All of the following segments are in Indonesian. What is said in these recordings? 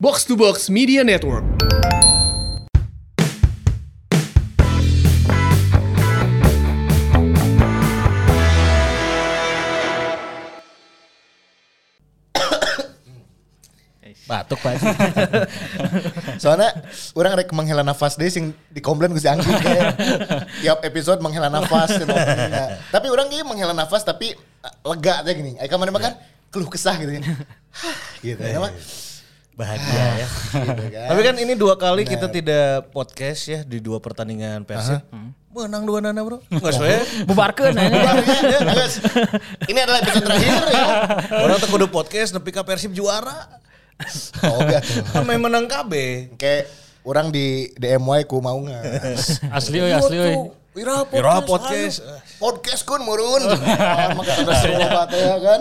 Box to Box Media Network. Batuk Pak. Soalnya orang rek menghela nafas deh sing dikomplain Gusti Anggi kayak tiap episode menghela nafas gitu. Nah, tapi orang ini menghela nafas tapi uh, lega aja gini. Ayo ke mana makan keluh kesah gitu. Hah, gitu ya. Bahagia ya. Gitu kan. Tapi kan ini dua kali kita tidak podcast ya di dua pertandingan Persib. Menang dua nana bro. Enggak sesuai. bubarkan Ya, guys. Ini adalah episode terakhir ya. Orang tuh kudu podcast nepi ka Persib juara. Oh enggak. Kan main menang KB. Kayak orang di DMY ku mau nggak. asli oi asli oi Wira podcast. Wira podcast. ayo. Podcast kun murun. Maka ada ya kan.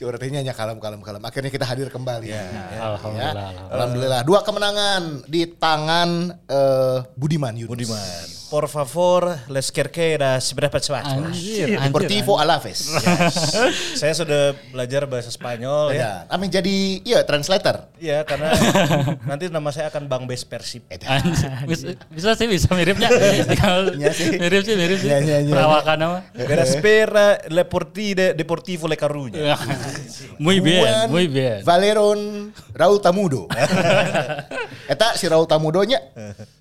Si orang teh nya kalem kalem kalem. Akhirnya kita hadir kembali. Ya. alhamdulillah, Ya. Alhamdulillah. Dua kemenangan di tangan eh, Budiman Yunus. Budiman. Por favor, les querqueras seberapa cepat. anjir anjir Deportivo Alaves. Saya sudah belajar bahasa Spanyol ya. Ya. Amin jadi iya translator. Iya karena nanti nama saya akan Bang Bes Persib. Anjir. bisa, bisa sih bisa miripnya Iya sih. mirip sih mirip sih Iya, iya, iya. perawakan apa Le Portide Deportivo Le Caruña. Muy bien Juan muy bien Valeron Raul Tamudo. Eta si Raul Tamudonya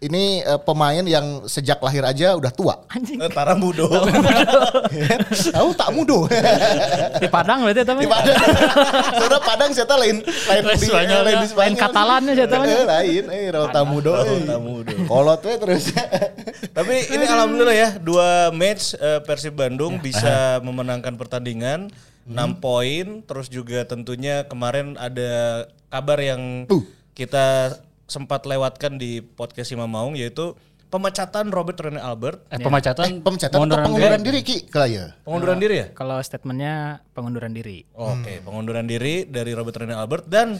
ini eh, pemain yang sejak lahir aja udah tua. anjing Taramudo. Tahu tak mudo. di Padang berarti tapi di Padang. Soalnya Padang saya lain lain Lain di Spanyol, lain ya. Lain Katalannya saya tahu. Eh, lain eh Raul Tamudo. Raul eh. Tamudo. Kolot we terus. Tapi ini alhamdulillah ya dua match eh, Persib Bandung bisa memenangkan pertandingan 6 poin terus juga tentunya kemarin ada kabar yang Uh. kita sempat lewatkan di podcast Imam Maung yaitu pemecatan Robert Rene Albert eh, pemecatan Eh, pemecatan atau pengunduran pengunduran diri. diri Ki Kelaya. pengunduran diri ya? kalau statementnya pengunduran diri Oke, pengunduran diri dari Robert Rene Albert dan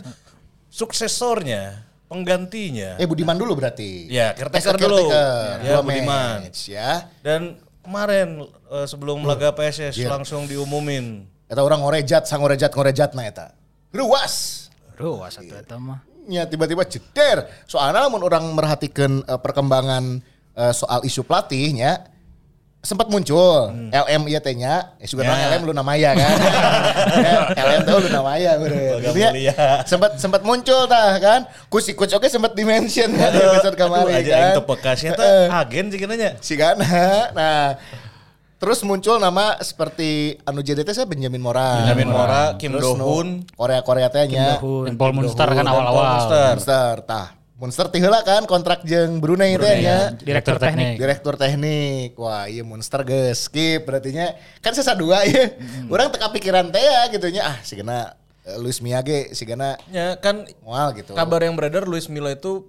suksesornya, penggantinya. Eh Budiman dulu berarti. Ya, caretaker Eh, dulu. Ya, Dua Budiman. match, ya. Dan kemarin eh, sebelum laga PSS langsung diumumin Eta orang ngorejat, sang ngorejat ngorejat na eta. Ruas. Ruas satu itu mah Ya tiba-tiba jeder. Soalnya namun orang merhatikan eh, perkembangan eh, soal isu pelatihnya sempat muncul LM iya tehnya ya sudah Ya. LM lu namanya kan LM tuh lu namanya Gitu ya. sempat sempat muncul tah kan kusi coach oke sempat dimention kan di episode kemarin aja kan itu bekasnya tuh Eh, agen sih nanya. si Gana nah terus muncul nama seperti anu JDT saya Benjamin Mora. Benjamin Mora, Kim Do-hun. nu Korea Korea tehnya dan Paul Munster kan awal-awal. Munster. Monster tah. Monster tiheula kan kontrak jeung Brunei teh nya. direktur teknik. direktur teknik. Wah iya Monster geus. Skip berarti nya kan sesa dua ya orang teka pikiran teh ya gitu nya. Ah si gana eh, Luis Miyage si gana Ya kan mual gitu. kabar yang beredar Luis Milla itu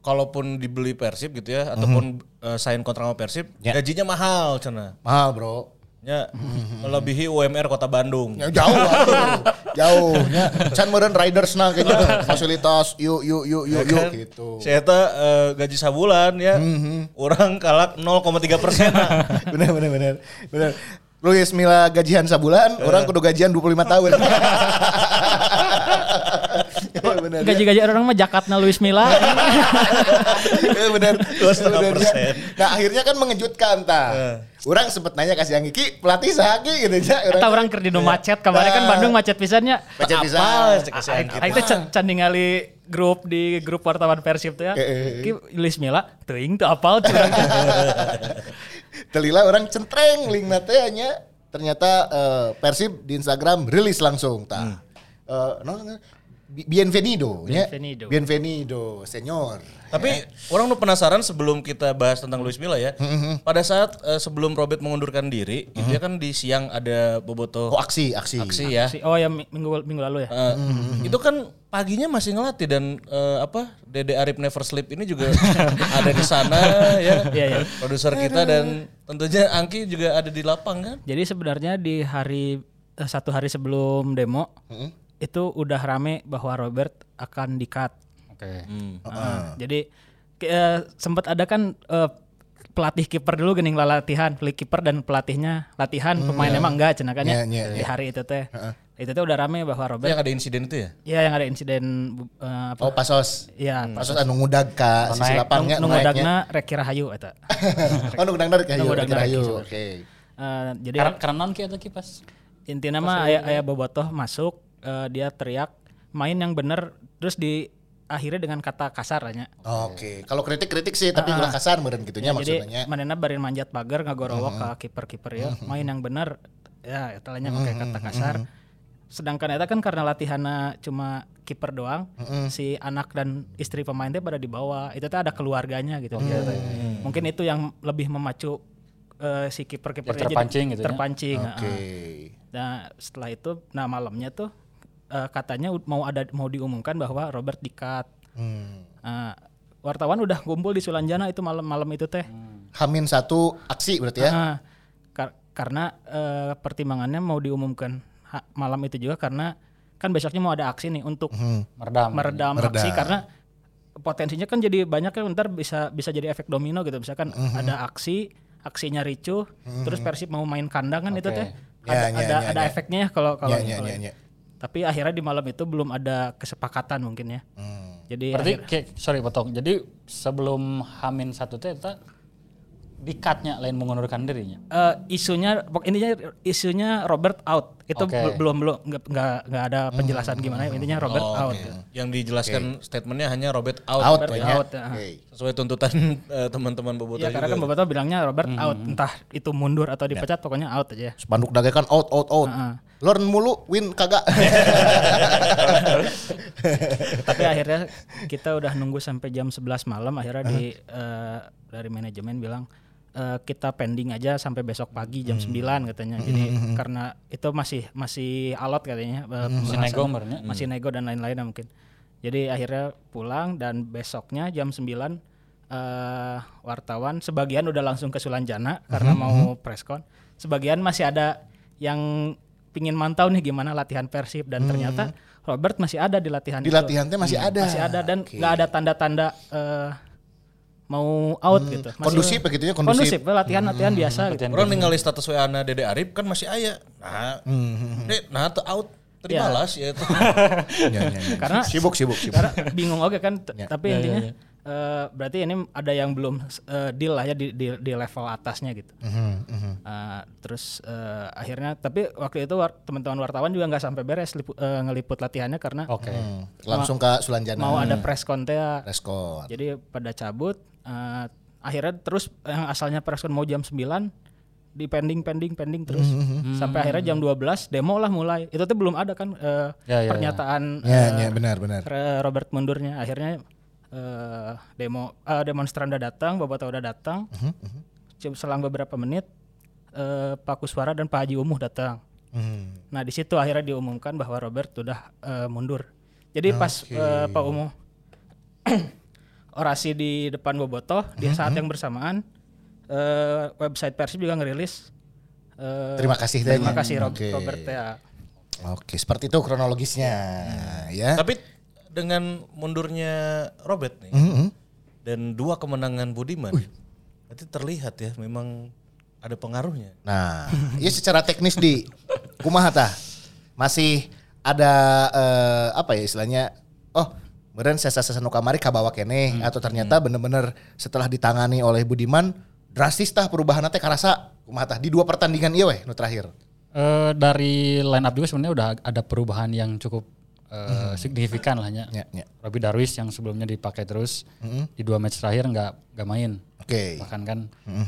kalaupun dibeli Persib gitu ya ataupun eh, sign kontrak sama Persib Ya. gajinya mahal cina. mahal bro Ya, melebihi UMR Kota Bandung. Ya, jauh atuh. jauh nya can meureun riders na kayaknya fasilitas yuk yuk yuk yuk yuk gitu Saya tuh eh, gaji sabulan ya, orang kalak 0,3 persen. bener bener bener bener Luis Mila gajian sabulan, orang kudu gajian 25 tahun. Bener. gaji-gaji orang mah jakatna Luis Milla Ya, bener. Dua ya. persen. Nah akhirnya kan mengejutkan ta. Orang sempet nanya kasih yang Ki pelatih sahaki gitu aja. Kita orang keur dino macet kemarin kan Nah. Bandung macet pisannya Macet pisan. Cek kasih Anggi. Aing teh can ningali grup di grup wartawan Persib tuh ya. Eh, eh, eh. Ki Luis Milla teuing teu apal curang. Telila orang centreng link natenya. Ternyata eh, Persib di Instagram rilis langsung ta. Eh, no, no, Bi- Bienvenido, nya. Bienvenido. Bienvenido, senyor. Tapi orang nu penasaran sebelum kita bahas tentang Luis Milla ya. Pada saat eh, sebelum Robert mengundurkan diri, itu ya kan di siang ada bobotoh Oh aksi, aksi. aksi ya. Oh ya minggu minggu lalu ya. Eh, Itu kan paginya masih ngelatih dan eh, apa Dede Arif Never Sleep ini juga ada di sana ya. Iya, iya. Produser kita dan tentunya Angki juga ada di lapang kan. Jadi sebenarnya di hari satu hari sebelum demo itu udah rame bahwa Robert akan di-cut. Oke. Nah, Jadi ke- eh, sempat ada kan eh, pelatih kiper dulu gening latihan, pelatih kiper dan pelatihnya latihan, pemain emang enggak cenah kan ya. Iya, iya, Di hari itu teh. Itu tuh udah rame bahwa Robert Yang ada insiden itu ya? ya yang ada insiden eh, apa? Oh pasos. Iya, Pasos anu ngudag ka sisi naik, lapangnya nunggu naiknya. dagna rek Rahayu eta. Oh nu dagna kayu Nunggu dagna kayu. kayu. Oke. Eh, jadi Karena non kieu kipas. intinya mah aya aya bobotoh masuk eh, dia teriak main yang bener terus di akhirnya dengan kata kasar. Oke. Kalau kritik-kritik sih tapi ulah kasar meureun gitunya Jadi maksudnya. manena barin manjat pagar ngagorowok ke kiper-kiper ya. Main yang bener ya eta nya pakai kata kasar. Sedangkan eta kan karena latihannya cuma kiper doang, si anak dan istri pemain teh pada dibawa. Itu teh ada keluarganya gitu. Mungkin itu yang lebih memacu eh, si kiper-kiper Ya, terpancing gitu ya. terpancing. Oke. heeh. Nah setelah itu, nah malamnya tuh eh, katanya mau ada mau diumumkan bahwa Robert dikat. Hmm. Nah, wartawan udah kumpul di Sulanjana itu malam-malam itu teh. Hamin satu aksi berarti ya. Ah, kar- karena eh, pertimbangannya mau diumumkan ha- malam itu juga karena kan besoknya mau ada aksi nih untuk Meredam. meredam, Meredam. aksi karena potensinya kan jadi banyak kan ntar bisa bisa jadi efek domino gitu misalkan ada aksi aksinya ricuh terus Persib mau main kandang kan itu teh Ya, ada ya, ada, ya, ada ya. efeknya ya kalau kalau Ya, ya, kalau- ya, ya. Tapi akhirnya di malam itu belum ada kesepakatan mungkin ya Hmm. jadi Berarti akhir- kayak sorry potong. Jadi sebelum Hamin satu teh eta dikatnya lain mengundurkan dirinya. Eh, isunya pok- intinya isunya Robert out itu bel- belum belum nggak nggak nggak ada penjelasan gimana intinya Robert Oh, out oke. Yang dijelaskan statementnya hanya Robert out. Out Robert banyak. out, ya. Oke. Sesuai tuntutan eh, teman-teman Bobotoh ya karena kan juga. beberapa bilangnya Robert out entah itu mundur atau dipecat pokoknya out aja Spanduk dagekan out out out. Learn mulu win kagak. tapi akhirnya kita udah nunggu sampai jam 11 malam akhirnya di eh, dari manajemen bilang eh, kita pending aja sampai besok pagi jam 9 katanya. Jadi karena itu masih masih alot katanya eh, Masih pembahasan. nego merenya. masih nego dan lain-lain mungkin. Jadi akhirnya pulang dan besoknya jam 9 eh, wartawan sebagian udah langsung ke Sulanjana karena mau preskon sebagian masih ada yang pingin mantau nih gimana latihan Persib dan ternyata Robert masih ada di latihan Di itu. latihan teh masih ada. masih ada dan nggak ada tanda-tanda eh, mau out gitu Masih- Kondusif begitu ya, kondusif. kondusif latihan latihan biasa gitu Orang ningali status WA na Dede Arif kan masih aya. Nah, Dek, nah tuh out. Tadi Ya. balas ya itu. Ya, ya, ya. Karena- sibuk sibuk sibuk. karena bingung oke kan t- tapi intinya eh, berarti ini ada yang belum eh, deal lah ya di, di, di level atasnya gitu Eh, terus eh, akhirnya tapi waktu itu war- teman-teman wartawan juga nggak sampai beres lipu- eh, ngeliput latihannya karena Oke. Hmm, Langsung ke Sulanjana. mau ada press con teh ya. Reskon. jadi pada cabut eh, akhirnya terus yang asalnya press con mau jam 9 di pending pending pending terus sampai akhirnya jam 12 demo lah mulai itu tuh belum ada kan eh, Ya, ya, ya. pernyataan Ya, eh, ya benar benar. Re- Robert mundurnya akhirnya eh, demo eh, demonstran udah datang bapak udah datang. Cuma selang beberapa menit eh, Pak Kuswara dan Pak Haji Umuh datang. Hmm. nah di situ akhirnya diumumkan bahwa Robert udah eh, mundur. Jadi pas eh, Pak Umuh orasi di depan Bobotoh di saat yang bersamaan eh, website Persib juga ngerilis eh, Terima kasih terima kasih Rob- Oke. Robert ya. Oke, seperti itu kronologisnya ya. Tapi dengan mundurnya Robert nih Mhm. dan dua kemenangan Budiman, berarti terlihat ya memang ada pengaruhnya. Nah, ya secara teknis di kumaha tah? Masih ada eh, apa ya istilahnya? Oh, meureun sesa-sesa nu kamari kabawa keneh atau ternyata bener-bener setelah ditangani oleh Budiman drastis tah perubahan teh karasa kumaha tah di dua pertandingan ieu weh nu terakhir. Eh, dari line up juga sebenarnya udah ada perubahan yang cukup eh, signifikan lah ya. Ya, ya. Robi Darwis yang sebelumnya dipakai terus di dua match terakhir nggak nggak main. Oke. Bahkan kan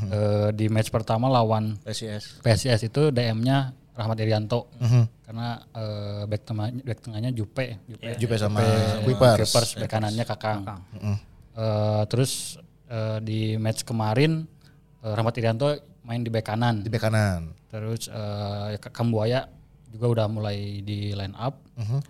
eh, di match pertama lawan PSIS. PSIS itu DM-nya Rahmat Irianto karena eh, back tengah back tengahnya Jupe, Jupe, Jupe sama Kuipers, Kuipers. back kanannya Kakang. Eh, terus eh, di match kemarin eh, Rahmat Irianto main di back kanan. Di bek kanan. Terus eh Kambuaya juga udah mulai di line up.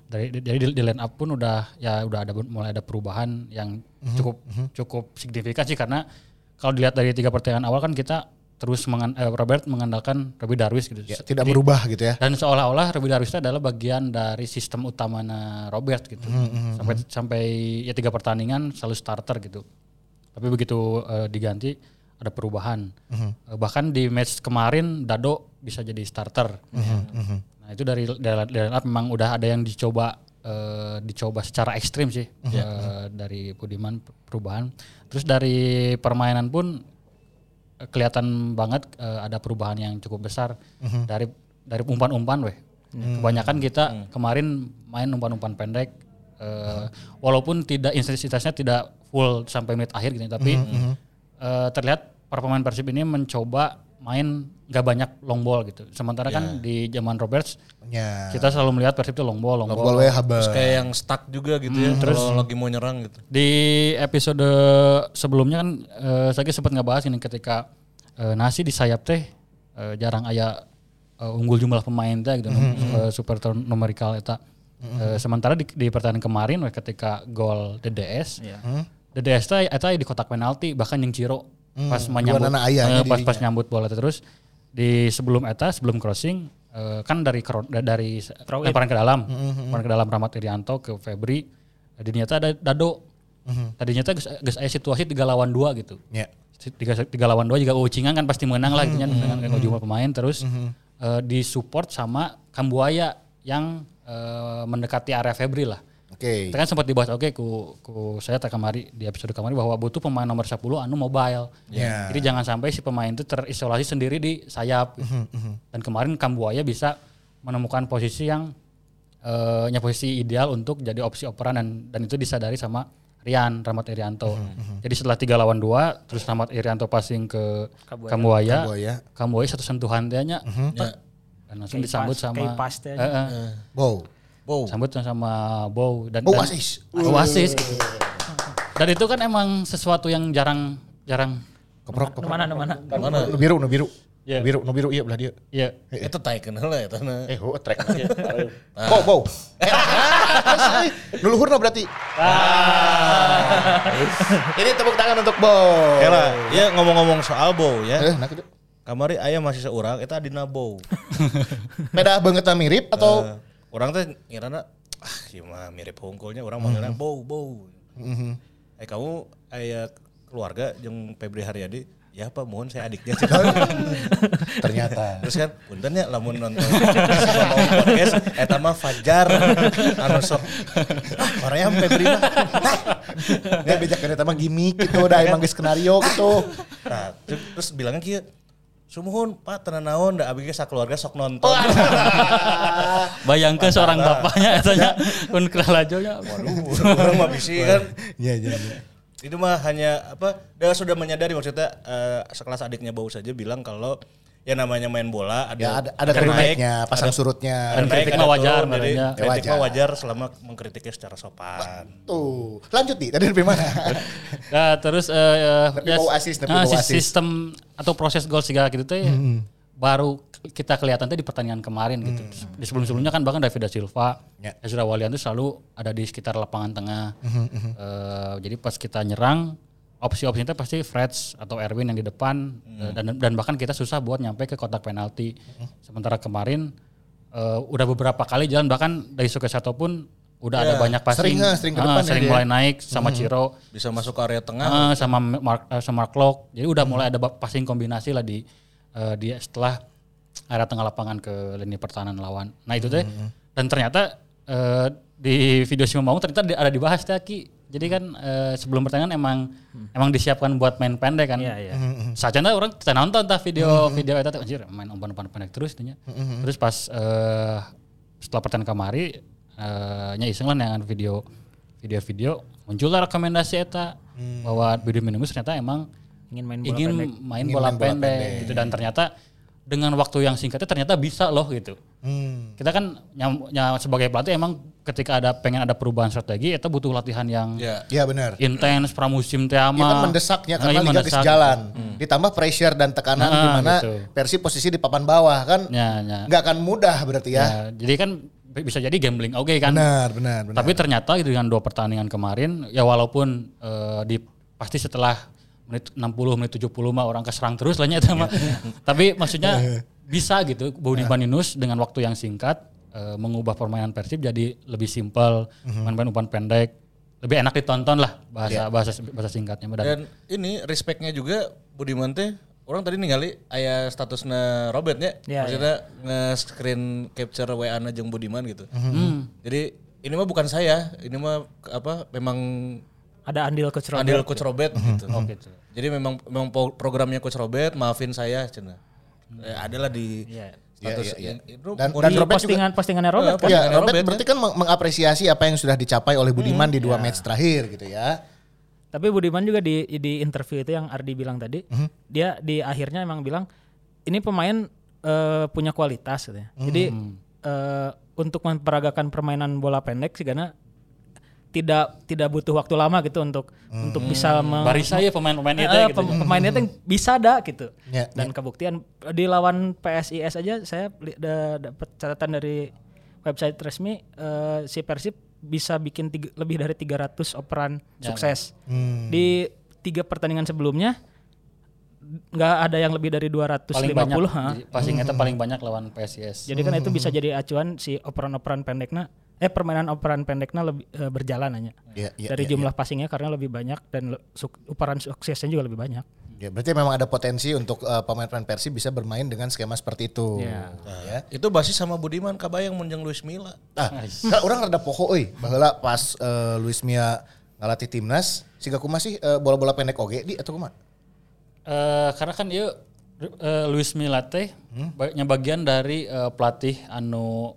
Dari dari di, di line up pun udah ya udah ada mulai ada perubahan yang cukup cukup signifikan sih karena kalau dilihat dari tiga pertandingan awal kan kita terus mengan, eh, Robert mengandalkan Robi Darwis gitu. Ya, tidak berubah gitu ya. Dan seolah-olah Robi Darwis itu adalah bagian dari sistem utama Robert gitu. Sampai sampai ya tiga pertandingan selalu starter gitu. Tapi begitu eh, diganti ada perubahan. Eh, bahkan di match kemarin Dado bisa jadi starter. Nah itu dari dari, dari line up memang udah ada yang dicoba eh, dicoba secara ekstrim sih eh, dari Budiman perubahan. Terus dari permainan pun eh, kelihatan banget eh, ada perubahan yang cukup besar dari dari umpan-umpan weh. Kebanyakan kita kemarin main umpan-umpan pendek eh, walaupun tidak intensitasnya tidak full sampai menit akhir gitu tapi eh, terlihat para pemain Persib ini mencoba main nggak banyak long ball gitu. Sementara kan di zaman Roberts Ya. kita selalu melihat Persib itu long ball, long, Long ball. ball haba. Terus kayak yang stuck juga gitu ya. Terus lagi mau nyerang gitu. Di episode sebelumnya kan eh, saya sempat ngebahas ini ketika eh, nasi di sayap teh eh, jarang aya eh, unggul jumlah pemain teh gitu eh, super turn numerical eta. Eh, sementara di, di pertandingan kemarin ketika gol DDS, DDS teh eta di kotak penalti bahkan yang Ciro pas menyambut Dua nana aya eh, pas pas nyambut bola terus di sebelum eta sebelum crossing eh, kan dari dari lemparan ke dalam. Lemparan ke dalam Rahmat Irianto ke Febri. Tadinya ada Dado. Tadinya teh geus geus aya situasi tiga lawan dua gitu. Ya. tiga, tiga lawan dua juga Ucingan kan pasti menang lah gitu nya dengan dengan jumlah pemain terus eh, disupport sama Kambuaya yang eh, mendekati area Febri lah Oke. kita kan sempat dibahas oke ku, ku saya tak kemari di episode kemarin bahwa butuh pemain nomor 10 anu mobile. Ya. Jadi jangan sampai si pemain itu terisolasi sendiri di sayap. Dan kemarin Kambuaya bisa menemukan posisi yang eh nya posisi ideal untuk jadi opsi operan dan dan itu disadari sama Rian Rahmat Irianto. Jadi setelah tiga lawan dua, terus Rahmat Irianto passing ke Kambuaya. Kambuaya. Kambuaya satu sentuhan dia nya. Dan langsung disambut pas- sama kayak pas teh. Eh, eh. Wow. Wow. Sambut sama Bow dan Oh, dan- Oasis. Oasis gitu. Dan itu kan emang sesuatu yang jarang jarang Keprok, keprok. Mana mana. Mana? Nu biru, nu biru. Iya. Nu biru, nu biru iya belah dia. ya Itu tai kenal lah itu. nah. Eh, oh, track. Bow, bow. Eh, Nu luhurna berarti. Ini tepuk tangan untuk Bow. Ya lah, ya ngomong-ngomong soal bow ya. Eh, nah gitu. Kamari ayah masih seorang, itu adina bow. Beda banget mirip atau Eh, orang teh ngirana ah ieu mah mirip hungkulnya orang manggilnya bow bow. Eh kamu ayah keluarga jeung Febri Haryadi? Ya Pak mohon saya adiknya ternyata. terus kan punten ya lamun nonton podcast eta mah Fajar. Anu sok ah orangnya Febri mah. Dia bejak kana mah gimmick gitu, udah emang skenario gitu. nah terus, bilangnya kieu Sumuhun Pak tenan naon da abdi ge sakeluarga sok nonton. bayangkan seorang bapaknya katanya kun keralajonya Waduh, orang mah bisi kan. Iya, iya, iya. Itu mah hanya apa? Dia sudah menyadari maksudnya eh, sekelas adiknya bau saja bilang kalau ya namanya main bola ada Ya ada ada naik, kritiknya, pasang ada- surutnya. ada Dan kritik mah wajar, jadi kritik Ya, mah wajar. wajar selama mengkritiknya secara sopan. Tuh, lanjut nih. Tadi dari mana? Nah, terus eh, Nepi bau asis, nah, sistem atau proses gol segala gitu teh baru kita kelihatan teh di pertandingan kemarin gitu. Di sebelum-sebelumnya kan bahkan David da Silva, Ya. Ezra Walian tuh selalu ada di sekitar lapangan tengah. Eh, jadi pas kita nyerang opsi-opsinya teh pasti Freds atau Erwin yang di depan eh, dan dan bahkan kita susah buat nyampe ke kotak penalti. Sementara kemarin eh, udah beberapa kali jalan bahkan dari Sukesato pun udah ada banyak passing. Sering, ah, sering ke Ah, depan ya sering dia. mulai naik sama Ciro. Bisa masuk ke area tengah. Ah, sama Mark eh, sama Locke. Jadi udah mulai ada passing kombinasi lah di eh, di setelah area tengah lapangan ke lini pertahanan lawan. Nah itu teh dan ternyata eh, di video si Maung ternyata ada dibahas teh Ki. Jadi kan eh, sebelum pertandingan emang emang disiapkan buat main pendek kan. Iya, iya. Saja orang kita nonton tah video video itu anjir main umpan-umpan pendek terus itunya. Terus pas eh, setelah pertandingan kemari eh nya iseng lah dengan video video-video muncullah rekomendasi eta bahwa video minimus ternyata emang Ingin main bola ingin pendek. main Ingin bola main bola pendek, pendek. gitu dan ternyata dengan waktu yang singkatnya ternyata bisa loh gitu. Hmm. Kita kan nyam, nya sebagai pelatih emang ketika ada pengen ada perubahan strategi itu butuh latihan yang Ya. Iya benar. intens pramusim teh Itu ama. kan mendesaknya Nah, karena iya liga geus mendesak. jalan. Ditambah pressure dan tekanan Nah, di mana gitu. Persib posisi di papan bawah kan Ya, ya. nggak akan mudah berarti ya. Ya, jadi kan bi- bisa jadi gambling oke kan. Benar, benar, benar. Tapi ternyata dengan dua pertandingan kemarin ya walaupun eh, di pasti setelah menit 60 menit 70 mah orang keserang terus lah nya eta mah. Tapi maksudnya bisa gitu Budi Baninus dengan waktu yang singkat eh, mengubah permainan Persib jadi lebih simpel, main-main umpan pendek, lebih enak ditonton lah bahasa bahasa bahasa singkatnya dan Dan ini respectnya juga Budiman teh orang tadi ningali aya statusnya Robertnya, Ya, maksudnya nge-screen capture WA na jeung Budiman gitu. Hmm. Jadi ini mah bukan saya, ini mah apa memang Ada andil coach Robert. andil coach Robert gitu. Oh gitu. Jadi memang memang programnya coach Robert, maafin saya cenah. Eh, adalah di Iya. Iya, iya, Dan- dan Robert juga- postingan postingannya Robert kan. Ya, Robert Robert kan? berarti kan meng- mengapresiasi apa yang sudah dicapai oleh Budiman di dua match terakhir gitu ya. Tapi Budiman juga di di interview itu yang Ardi bilang tadi, Mhm. dia di akhirnya emang bilang ini pemain eh, punya kualitas katanya. Jadi Mhm. eh, untuk memperagakan permainan bola pendek sih karena tidak tidak butuh waktu lama gitu untuk untuk bisa me- Baris saya pemain-pemain itu Eh, gitu. pem- pemainnya tuh bisa ada gitu. Ya, Dan kebuktian di lawan PSIS aja saya dapat catatan dari website resmi eh, si Persib bisa bikin tiga- lebih dari 300 operan sukses. Hmm. Di tiga pertandingan sebelumnya nggak ada yang lebih dari 250 paling banyak. ha. Jadi Passing itu paling banyak lawan PSIS. Jadi kan itu bisa jadi acuan si operan-operan pendeknya eh permainan operan pendeknya lebih eh, berjalan hanya. Ya, ya, dari ya, jumlah passingnya karena lebih banyak dan operan suksesnya juga lebih banyak. Ya, berarti memang ada potensi untuk uh, pemain-pemain Persib bisa bermain dengan skema seperti itu. Ya. Ya. itu basis sama Budiman kabayang mun jeung Luis Milla. Ah, kan orang rada poho euy, baheula pas uh, Luis Mia ngalatih timnas, siga kumaha sih uh, bola-bola pendek oge di atau kumaha? Eh, karena kan dia eh, Luis Milla teh banyak bagian dari eh, pelatih anu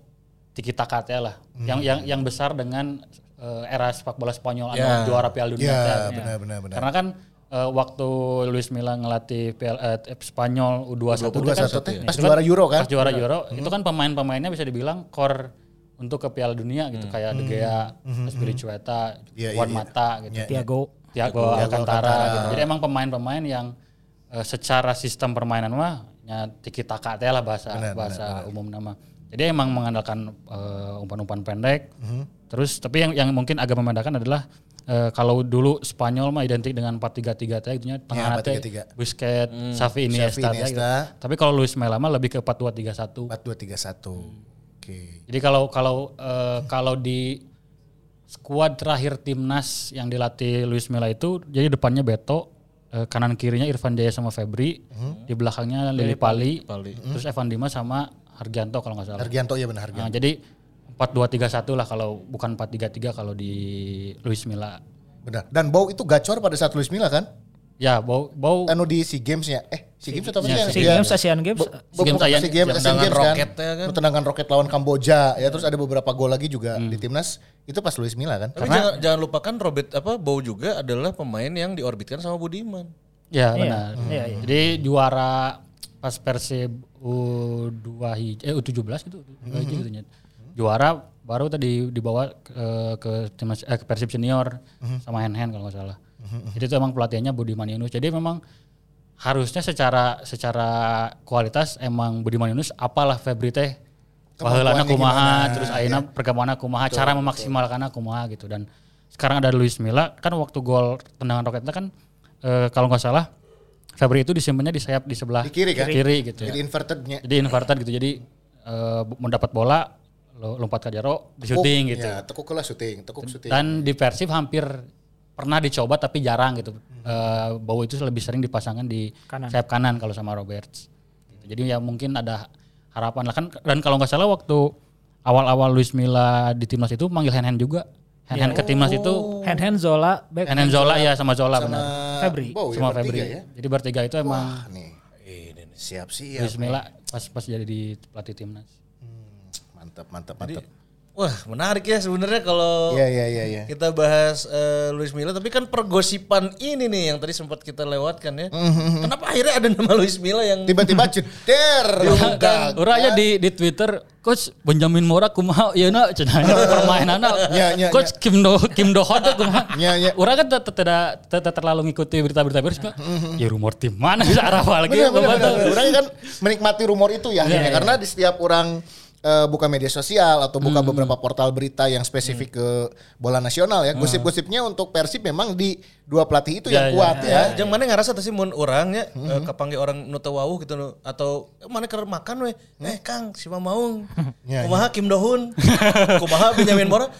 tiki taka teh lah. Yang yang yang besar dengan eh, era sepak bola Spanyol anu Ya. juara Piala Dunia Ya, teh. benar benar benar. Karena kan eh, waktu Luis Milla ngelatih PL, eh, Spanyol U21 teh kan, 21 teh pas juara Euro kan? pas juara Euro itu kan pemain-pemainnya bisa dibilang core untuk ke Piala Dunia gitu kayak De Gea, Spiricueta, Iya, Juan iya, iya. Mata gitu. Iya, Tiago Tiago Alcantara gitu. Jadi emang pemain-pemain yang eh, secara sistem permainan mah nya tiki taka teh lah bahasa bahasa umum nama. Jadi emang mengandalkan eh, umpan-umpan pendek. Terus tapi yang yang mungkin agak membedakan adalah eh, kalau dulu Spanyol mah identik dengan 4-3-3 teh gitu nya tengah teh 4-3-3. Busquets, Xavi Iniesta, teh gitu. Iniesta. Tapi kalau Luis Milla mah lebih ke 4-2-3-1. 4231. Oke. Jadi kalau kalau eh, kalau di skuad terakhir timnas yang dilatih Luis Milla itu jadi depannya Beto, eh, kanan kirinya Irfan Jaya sama Febri, di belakangnya Lili Pali, terus Evan Dimas sama Hargianto kalau nggak salah. Hargianto ya benar Hargianto. Nah, jadi 4-2-3-1 lah kalau bukan 4-3-3 kalau di Luis Milla. Benar. Dan Bow itu gacor pada saat Luis Milla kan? Ya, bau bau Anu di SEA Games-nya. Eh, SEA Games atau apa Ya, sih? Si Iya. Games Asian Games SEA Games Asian- SEA Games, Asian tendangan Games kan. roketnya kan. Tendangan roket lawan Kamboja ya terus ada beberapa gol lagi juga di timnas itu pas Luis Milla kan. Tapi jangan, jangan lupakan Robert apa Bow juga adalah pemain yang diorbitkan sama Budiman. Ya Iya, benar. iya, iya. Jadi juara pas Persib U2 hij- eh U17 gitu, U2 hiji gitu nya. Juara baru tadi dibawa ke ke timnas eh, ke Persib senior sama Hen Hen kalau nggak salah. Jadi itu emang pelatihannya Budiman Yunus. Jadi memang harusnya secara secara kualitas emang Budiman Yunus apalah Febri teh Kemampuannya kumaha, gimana, terus ayeuna perkembangan kumaha, cara memaksimalkannya kumaha gitu dan sekarang ada Luis Milla kan waktu gol tendangan roketnya kan eh, kalau nggak salah Febri itu disimpannya di sayap di sebelah Di kiri kan? kiri gitu. Jadi invertednya. Jadi inverted gitu. Jadi eh, mendapat bola lo- lompat ke jaro di shooting gitu. Ya, tekuk lah syuting, tekuk syuting. Dan di Persib hampir pernah dicoba tapi jarang gitu. Eh, Bau itu lebih sering dipasangkan di Kanan. sayap kanan kalau sama Roberts. Gitu. Jadi ya mungkin ada harapan lah kan dan kalau nggak salah waktu awal-awal Luis Milla di timnas itu manggil Hen Hen juga. Hen Hen ke timnas itu hand hand Zola back Hen Hen Zola ya sama Zola sama benar. Febri. Bow ya, Sama Febri. ya. Jadi bertiga itu emang Wah, nih. Siap-siap. Luis Milla pas pas jadi di pelatih timnas. Mantap, mantap, mantap. Wah menarik ya sebenarnya kalau Iya, iya, iya, iya. kita bahas eh, Luis Milla. Tapi kan pergosipan ini nih yang tadi sempat kita lewatkan ya. Kenapa akhirnya ada nama Luis Milla yang Tiba-tiba diumumkan. Urang aja di di Twitter, Coach Benjamin Mora kumaha ieu na cenah permainanna. Ya, ya, Coach Kim Do Kim Do Ho teh kumaha. Ya, ya. Urang kan tidak terlalu ngikuti berita-berita Persib. Ya rumor tim mana bisa arah lagi. Benar. Orang kan menikmati rumor itu ya. Iya, iya. karena di setiap orang eh, buka media sosial atau buka beberapa portal berita yang spesifik ke bola nasional ya, gosip-gosipnya untuk Persib memang di dua pelatih itu yang Ya, ya. kuat ya. Jangan mana ngerasa tuh sih mun orangnya eh, kepanggil orang nu teu wawuh gitu nu. atau eh, mana keur makan we. Eh Kang, si Mamaung. Ya, Kumaha Kim Dohun? Kumaha Benjamin Mora?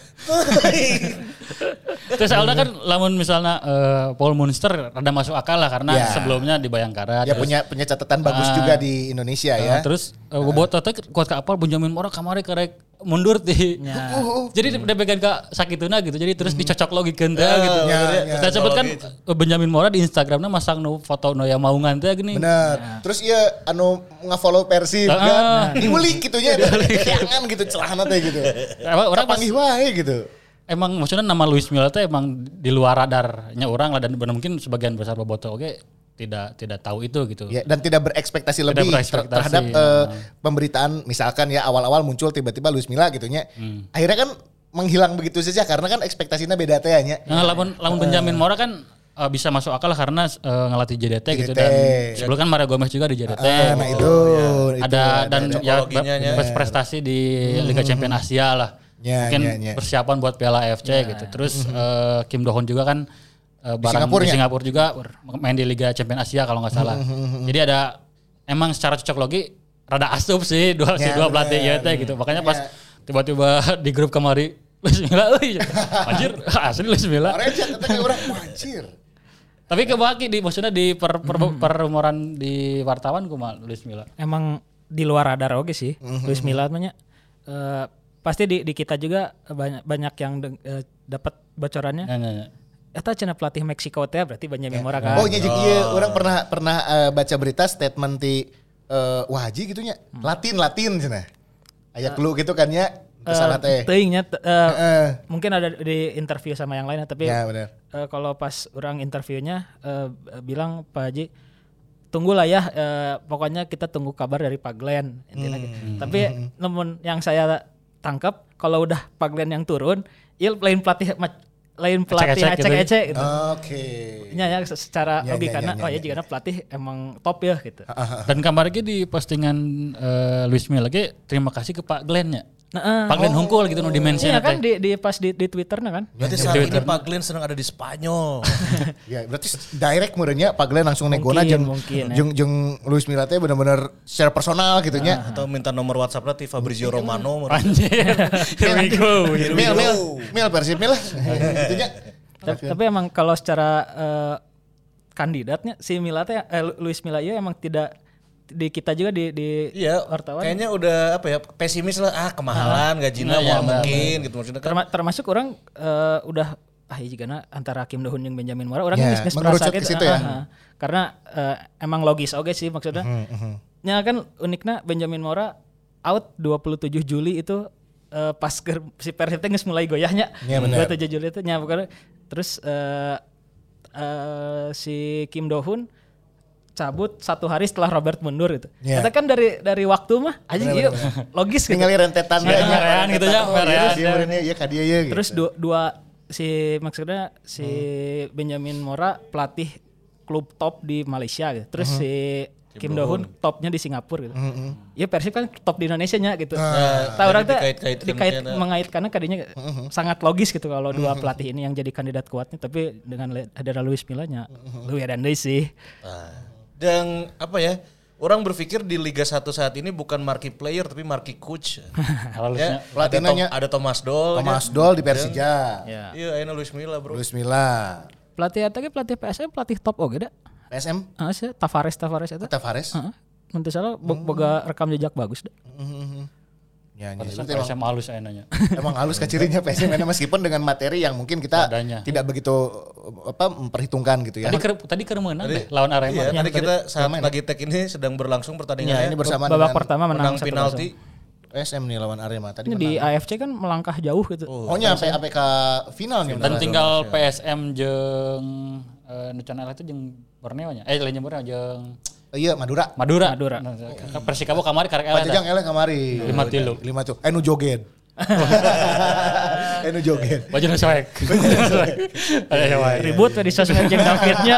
Terus soalnya kan lamun misalnya eh, Paul Munster rada masuk akal lah karena Ya. sebelumnya di Bayangkara. Ya terus- punya punya catatan bagus Ah. juga di Indonesia Nah, ya. terus uh, buat tete kuat ke apal Benjamin Mora kamari karek mundur di. Jadi dia pegang ke sakituna gitu. Jadi terus dicocok logi teh gitu. ya, ya. Kita sebut kan uh, Benjamin Mora di Instagramnya masang nu foto nu yang maungan teh gini. Bener. Terus iya anu nge-follow Persib Ah. kan. Diulik gitu nya. Jangan gitu celana teh gitu. Orang pas, Panggih wae gitu. emang maksudnya nama Luis Milla teh emang di luar radarnya orang lah dan benar mungkin sebagian besar boboto oke tidak tidak tahu itu gitu. Ya, dan tidak berekspektasi Tidak lebih ter- berekspektasi, terhadap ya. eh, pemberitaan misalkan ya awal-awal muncul tiba-tiba Luis Milla gitu nya. Hmm. Akhirnya kan menghilang begitu saja karena kan ekspektasinya beda teh nya. Nah, lamun lamun Benjamin Mora kan uh, bisa masuk akal lah karena uh, ngelatih JDT gitu JDT. dan sebelum kan Mario Gomez juga di JDT. Ah, nah gitu. itu, itu ada dan ya Cocokologinya nya. ber- berprestasi di Liga Champions Asia lah. Ya, Mungkin ya, ya. persiapan buat Piala AFC gitu. Terus eh, Kim Do Hoon juga kan barang Singapura di ya? Singapura juga main di Liga Champions Asia kalau nggak salah. Jadi ada emang secara cocok logi rada asup sih dua si Ya, dua pelatih bener. JDT gitu. Makanya pas Ya. tiba-tiba di grup kemari Luis Milla euy. Anjir, asli Luis Milla. Anjir. Tapi kebaki di maksudnya di per, per, perumuran di wartawan kumaha Luis Milla. Emang di luar radar oke sih. Luis Milla namanya. Eh, pasti di, di kita juga banyak banyak yang deng- eh, dapat bocorannya. Ya, ya, ya. Eta cenah pelatih Meksiko teh berarti Benjamin Mora kan. Oh, nya jeung ieu orang pernah pernah eh, baca berita statement di eh, Wahaji gitu nya. Latin Latin cenah. Aya clue gitu kan nya. Ke sana teh. Teuing nya, te- eh, Heeh. mungkin ada di interview sama yang lain tapi Ya benar. eh, kalau pas orang interviewnya eh, bilang Pak Haji tunggulah ya eh, pokoknya kita tunggu kabar dari Pak Glenn intinya gitu. tapi namun yang saya tangkap kalau udah Pak Glenn yang turun il lain pelatih lain pelatih Ecek-ecek gitu. ecek-ecek gitu. Oke. Nya ya secara Ya, logika ya, ya, karena ya, oh ya ya, jika pelatih emang top ya gitu. Dan kabar lagi di postingan eh, Luis Milla lagi terima kasih ke Pak Glenn ya. Nah, eh, Pak Glenn Hungkul gitu no dimensi iya kan di, di pas di, di Twitter nah kan. Berarti saat ini Pak Glenn sedang ada di Spanyol. Ya, berarti direct meureunnya Pak Glenn langsung negona Mungkin, jeung mungkin, ya. jeung jeung Luis Milla teh bener-bener secara personal gitu nya. Atau minta nomor WhatsApp ti Fabrizio Romano. Anjir. Here we go. Mil mil mil Persib mil lah. Gitu nya. Tapi, tapi emang kalau secara eh, kandidatnya si Mila teh eh, Lu- Luis Mila ieu emang tidak di kita juga di di Iya, wartawan kayaknya udah apa ya pesimis lah ah kemahalan gajinya Iya, mau mungkin gitu maksudnya kan. Terma- termasuk orang eh, udah ah iya juga antara Kim Do Hoon jeung Benjamin Mora orang Ya, geus mengerucut merasa gitu, situ ah, ya. ah, ah. karena eh, emang logis oke sih maksudnya nya kan uniknya Benjamin Mora out 27 Juli itu eh, pas ke, si Persib teh geus mulai goyahnya Iya, benar. 27 Juli itu nya terus eh, eh, si Kim Do Hoon cabut satu hari setelah Robert mundur gitu. Iya. Kita kan dari dari waktu mah aja iya logis gitu. Tinggal rentetan Ya, merean gitu ya, merean. Iya, dieu ye. gitu. Terus dua, dua si maksudnya si Benjamin Mora pelatih klub top di Malaysia gitu. Terus si Kim Do Hoon topnya di Singapura gitu. Ya Persib kan top di Indonesia nya gitu. Tahu orang tuh dikait-kaitkan dikait kayaknya. mengaitkannya kadinya sangat logis gitu kalau dua pelatih ini yang jadi kandidat kuatnya tapi dengan ada Luis Milla nya lu ya dan deui sih. Dan apa ya? Orang berpikir di Liga 1 saat ini bukan marquee player tapi marquee coach. Halusnya. ya, ada, Pelatih Tom- ada Thomas Doll. Thomas ya. Doll di Persija. Ya. Iya, ini Luis Milla, Bro. Luis Milla. Pelatih ge pelatih PSM pelatih top oge da. PSM Heeh sih Tavares Tavares eta. Tavares. Heeh. Mun teu salah bo- boga rekam jejak bagus da. Ya, ya, Pantesan itu emang, PSM halus ya nanya. emang halus kecirinya PSM karena meskipun dengan materi yang mungkin kita Adanya. tidak begitu apa memperhitungkan gitu ya. Tadi ker, tadi ker menang deh lawan Arema. Iya, tadi kita saat lagi tag ini sedang berlangsung pertandingan. Ya, ini bersama Babak dengan pertama menang, menang penalti. PSM nih lawan Arema tadi. Ini di AFC kan melangkah jauh gitu. Oh, nya sampai sampai ke final nih. Dan tinggal PSM jeung eh nu can itu jeung Borneo nya. Eh lain jeung Borneo jeung Iya, Madura. Madura. Madura. Nah, Persikabo kamari karek eleh. Pajajang eleh kamari. Lima tilu. Lima tuh. Eh nu joget. Anu joget. Baju nu soek. Ribut di sosmed jeung Davidnya,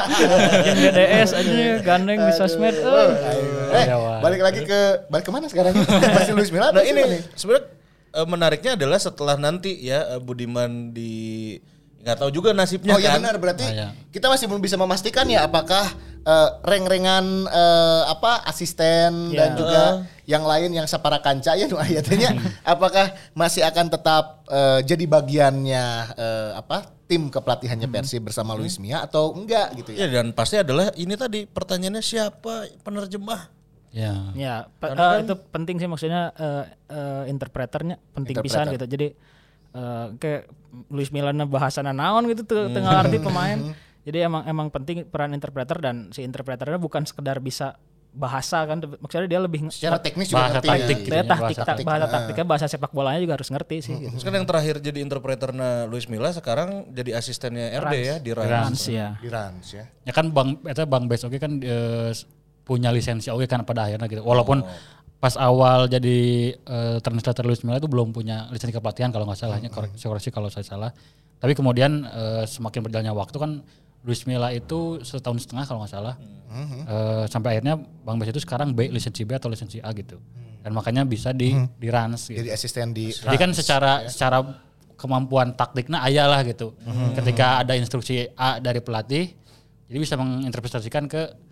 jeung DDS aja gandeng di sosmed. Eh. Eh, balik lagi ke balik ke mana sekarang? Masih Luis Milla? Nah ini sebenarnya eh, menariknya adalah setelah nanti ya eh, Budiman di nggak tahu juga nasibnya Oh iya kan. benar berarti Ah, iya. kita masih belum bisa memastikan ya apakah eh, reng-rengan eh, apa asisten dan Ya. juga yang lain yang sapara kanca ya nu ayatnya apakah masih akan tetap eh, jadi bagiannya eh, apa tim kepelatihannya Persib bersama Luis Mia atau enggak gitu ya. Ya dan pasti adalah ini tadi pertanyaannya siapa penerjemah? Ya. Ya, pe- eh, itu penting sih maksudnya eh, eh, interpreternya penting pisan gitu. Jadi eh, kayak Luis Milan bahasana naon gitu tuh tengah arti pemain. Jadi emang emang penting peran interpreter dan si interpreternya bukan sekedar bisa bahasa kan maksudnya dia lebih Secara teknis juga Bahasa ngerti. taktik ya. gitu. dia ya, taktik, bahasa tak- bahasa taktiknya bahasa sepak bolanya juga harus ngerti sih gitu. Terus kan yang terakhir jadi interpreternya Luis Milla sekarang jadi asistennya RD ya di Rans. Rans ya. Di Rans ya. Ya kan Bang eta Bang Bes oke kan eh, punya lisensi oke kan pada akhirnya gitu. Walaupun pas awal jadi eh, translator Luis Milla itu belum punya lisensi kepelatihan kalau nggak salahnya koreksi, koreksi kalau saya salah. Tapi kemudian eh, semakin berjalannya waktu kan Luis Milla itu setahun setengah kalau nggak salah. Eh, sampai akhirnya Bang Bes itu sekarang B lisensi B atau lisensi A gitu. Dan makanya bisa di di Rans gitu. Jadi asisten di Jadi kan secara secara kemampuan taktiknya ayah lah gitu. Ketika ada instruksi A dari pelatih, jadi bisa menginterpretasikan ke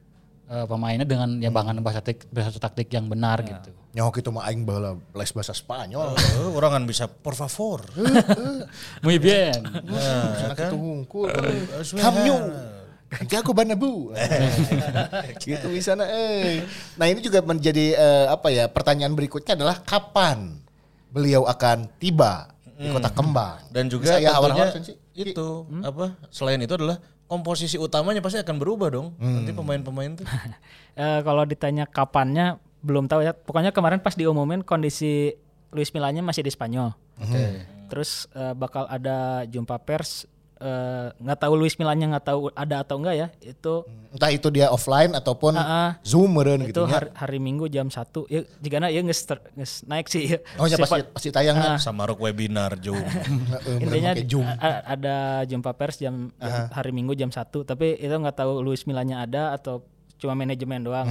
eh, pemainnya dengan ya bangan bahasa taktik, bahasa taktik yang benar gitu. Nyok itu mah aing baheula les bahasa Spanyol. Eh, orang kan bisa por favor. Muy bien. Anak itu hungkul. Hamnyu. Jago banabu. gitu bisa eh. Nah ini juga menjadi eh, apa ya pertanyaan berikutnya adalah kapan beliau akan tiba di kota Kembang Dan juga Bisa ya awal-awal itu apa selain itu adalah komposisi utamanya pasti akan berubah dong. Nanti pemain-pemain tuh. Eh, kalau ditanya kapannya belum tahu ya. Pokoknya kemarin pas diumumin kondisi Luis Milanya masih di Spanyol. Terus eh, bakal ada jumpa pers eh, nggak tahu Luis Milanya nggak tahu ada atau enggak ya. Itu Entah itu dia offline ataupun Ah, ah. Zoom meureun itu gitu ya. hari, hari Minggu jam 1. Ya jika ya geus ter- geus naik sih. ya. Oh ya pasti pasti tayangnya. Sama rok webinar. Heeh, intinya Zoom. ada jumpa pers jam, jam hari Minggu jam 1 tapi itu nggak tahu Luis Milanya ada atau cuma manajemen doang.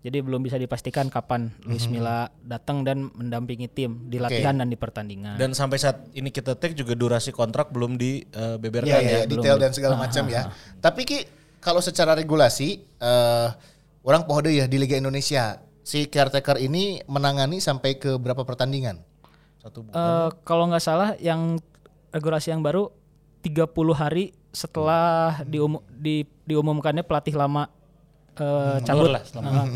Jadi belum bisa dipastikan kapan Luis Milla datang dan mendampingi tim di latihan dan di pertandingan. Dan sampai saat ini kita take juga durasi kontrak belum dibeberkan Iya, ya. iya, detail dan segala macam ya. Tapi Ki, kalau secara regulasi, eh orang pohode ya di Liga Indonesia, si caretaker ini menangani sampai ke berapa pertandingan? Satu bu- Eh, kalau nggak salah yang regulasi yang baru 30 hari setelah diumu- di, diumumkannya pelatih lama eh, cabut. Mundur lah selama Ah.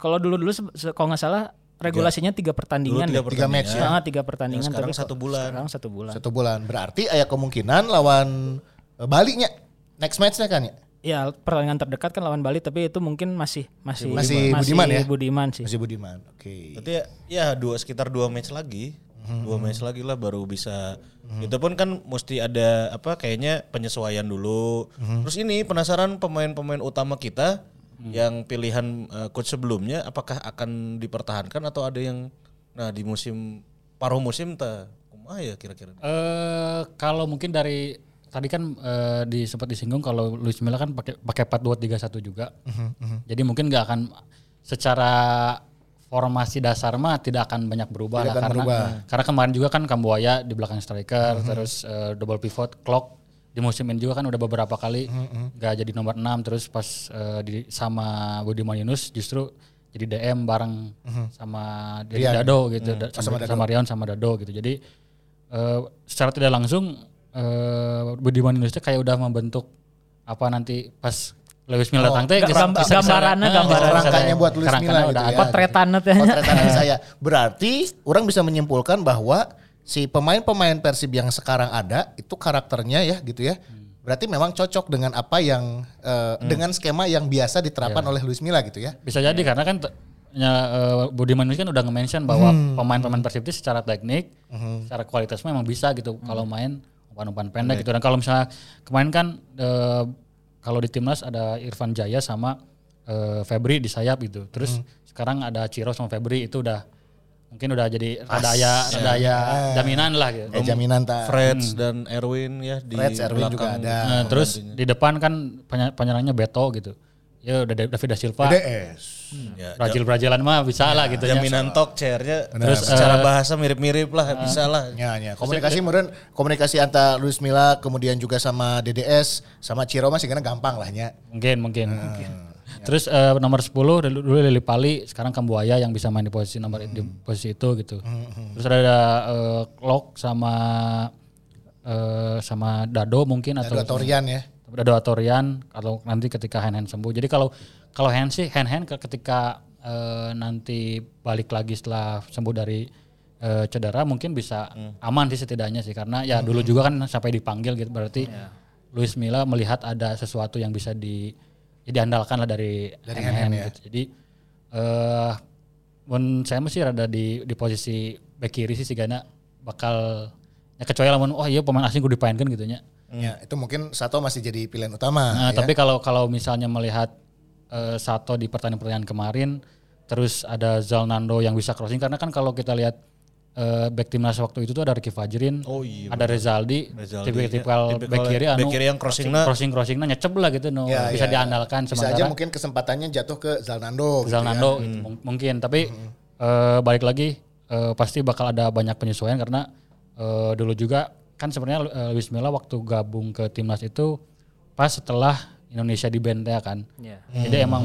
Kalau dulu-dulu kalau nggak salah regulasinya tiga pertandingan. tiga deh. Tiga match ya. Ah, tiga pertandingan. Yang sekarang tapi satu bulan. Sekarang satu bulan. Satu bulan. Berarti ada kemungkinan lawan eh, Bali nya next match-nya kan ya? Ya pertandingan terdekat kan lawan Bali tapi itu mungkin masih masih Masih Budiman ya? Budiman sih. Masih Budiman. Oke. Berarti ya, ya dua sekitar dua match lagi. Dua match lagi lah baru bisa. Itu pun kan mesti ada apa kayaknya penyesuaian dulu. Terus ini penasaran pemain-pemain utama kita yang pilihan eh, coach sebelumnya apakah akan dipertahankan atau ada yang nah di musim paruh musim ta kumaha ya kira-kira. Eh kalau mungkin dari tadi kan eh, di sempat disinggung kalau Luis Milla kan pakai pakai 4-2-3-1 juga. Jadi mungkin nggak akan secara formasi dasar mah tidak akan banyak berubah Tidak lah karena berubah. karena kemarin juga kan Kambuaya di belakang striker terus eh, double pivot clock di musim ini juga kan udah beberapa kali nggak jadi nomor 6 terus pas eh, di sama Budiman Yunus justru jadi DM bareng sama Dedi Rian. Dado gitu da- sama sama, sama Rian sama Dado gitu. Jadi eh, secara tidak langsung eh Budiman Yunus tuh kayak udah membentuk apa nanti pas Lewis Milla datang teh Ga- bisa- gam- bisa- bisa- gambarannya, eh, gambaran. Kerangkanya buat Luis Milla gitu ya. Potretannya teh. Potretan dari saya. Berarti orang bisa menyimpulkan bahwa si pemain-pemain Persib yang sekarang ada itu karakternya ya gitu ya. Berarti memang cocok dengan apa yang eh, dengan skema yang biasa diterapkan oleh Luis Milla gitu ya. Bisa jadi karena kan ya, eh, Budiman Yunus kan udah nge-mention bahwa Hmm. pemain-pemain Persib itu secara teknik, secara kualitas memang bisa gitu kalau main umpan-umpan pendek gitu. Dan kalau misalnya kemarin kan eh, kalau di timnas ada Irfan Jaya sama eh, Febri di sayap gitu. Terus sekarang ada Ciro sama Febri itu udah mungkin udah jadi rada aya rada aya jaminan lah gitu. Eh, jaminan tak. Freds dan Erwin ya di Freds, Erwin juga ada. Nah, terus di depan kan peny- penyerangnya Beto gitu. Ya udah David da Silva. DDS. Ya, Brazil Brazilan mah bisa lah gitu ya. jaminan talk chairnya Terus, secara eh, bahasa mirip-mirip lah bisa lah. Ya, ya. Komunikasi meren komunikasi antara Luis Milla kemudian juga sama DDS sama Ciro masih kena gampang lah nya. Mungkin mungkin. Terus eh, nomor 10 dulu dulu Lili Pali, sekarang Kambuaya yang bisa main di posisi nomor di posisi itu gitu. Terus ada eh, Lok sama eh, sama Dado mungkin atau Dado Torian ya. Dado Atorian atau nanti ketika hand hand sembuh. Jadi kalau kalau hand sih hand hand ketika eh, nanti balik lagi setelah sembuh dari eh, cedera mungkin bisa aman sih setidaknya sih karena ya dulu juga kan sampai dipanggil gitu berarti Luis Milla melihat ada sesuatu yang bisa di ya diandalkan lah dari, hand hand, gitu. Jadi eh mun saya masih rada di di posisi back kiri sih Sigana bakal ya kecuali lamun oh iya pemain asing gue dipainkan gitu nya. Ya, itu mungkin Sato masih jadi pilihan utama. Nah, ya. tapi kalau kalau misalnya melihat eh, Sato di pertandingan-pertandingan kemarin, terus ada Zalnando yang bisa crossing karena kan kalau kita lihat eh, back timnas waktu itu tuh ada Ricky Fajrin, Oh iya, ada Rezaldi, Rezaldi, tipikal ya. tipikal Tipikal back kiri anu back kiri yang crossingnya- crossing crossingnya nyecep lah gitu, no, Ya, bisa ya. diandalkan bisa aja sementara mungkin kesempatannya jatuh ke Zalnando. gitu Zalnando ya. gitu, mung- mungkin tapi eh, balik lagi eh, pasti bakal ada banyak penyesuaian karena eh, dulu juga kan sebenarnya eh, Luis Milla waktu gabung ke timnas itu pas setelah Indonesia di ya kan. Iya. Jadi emang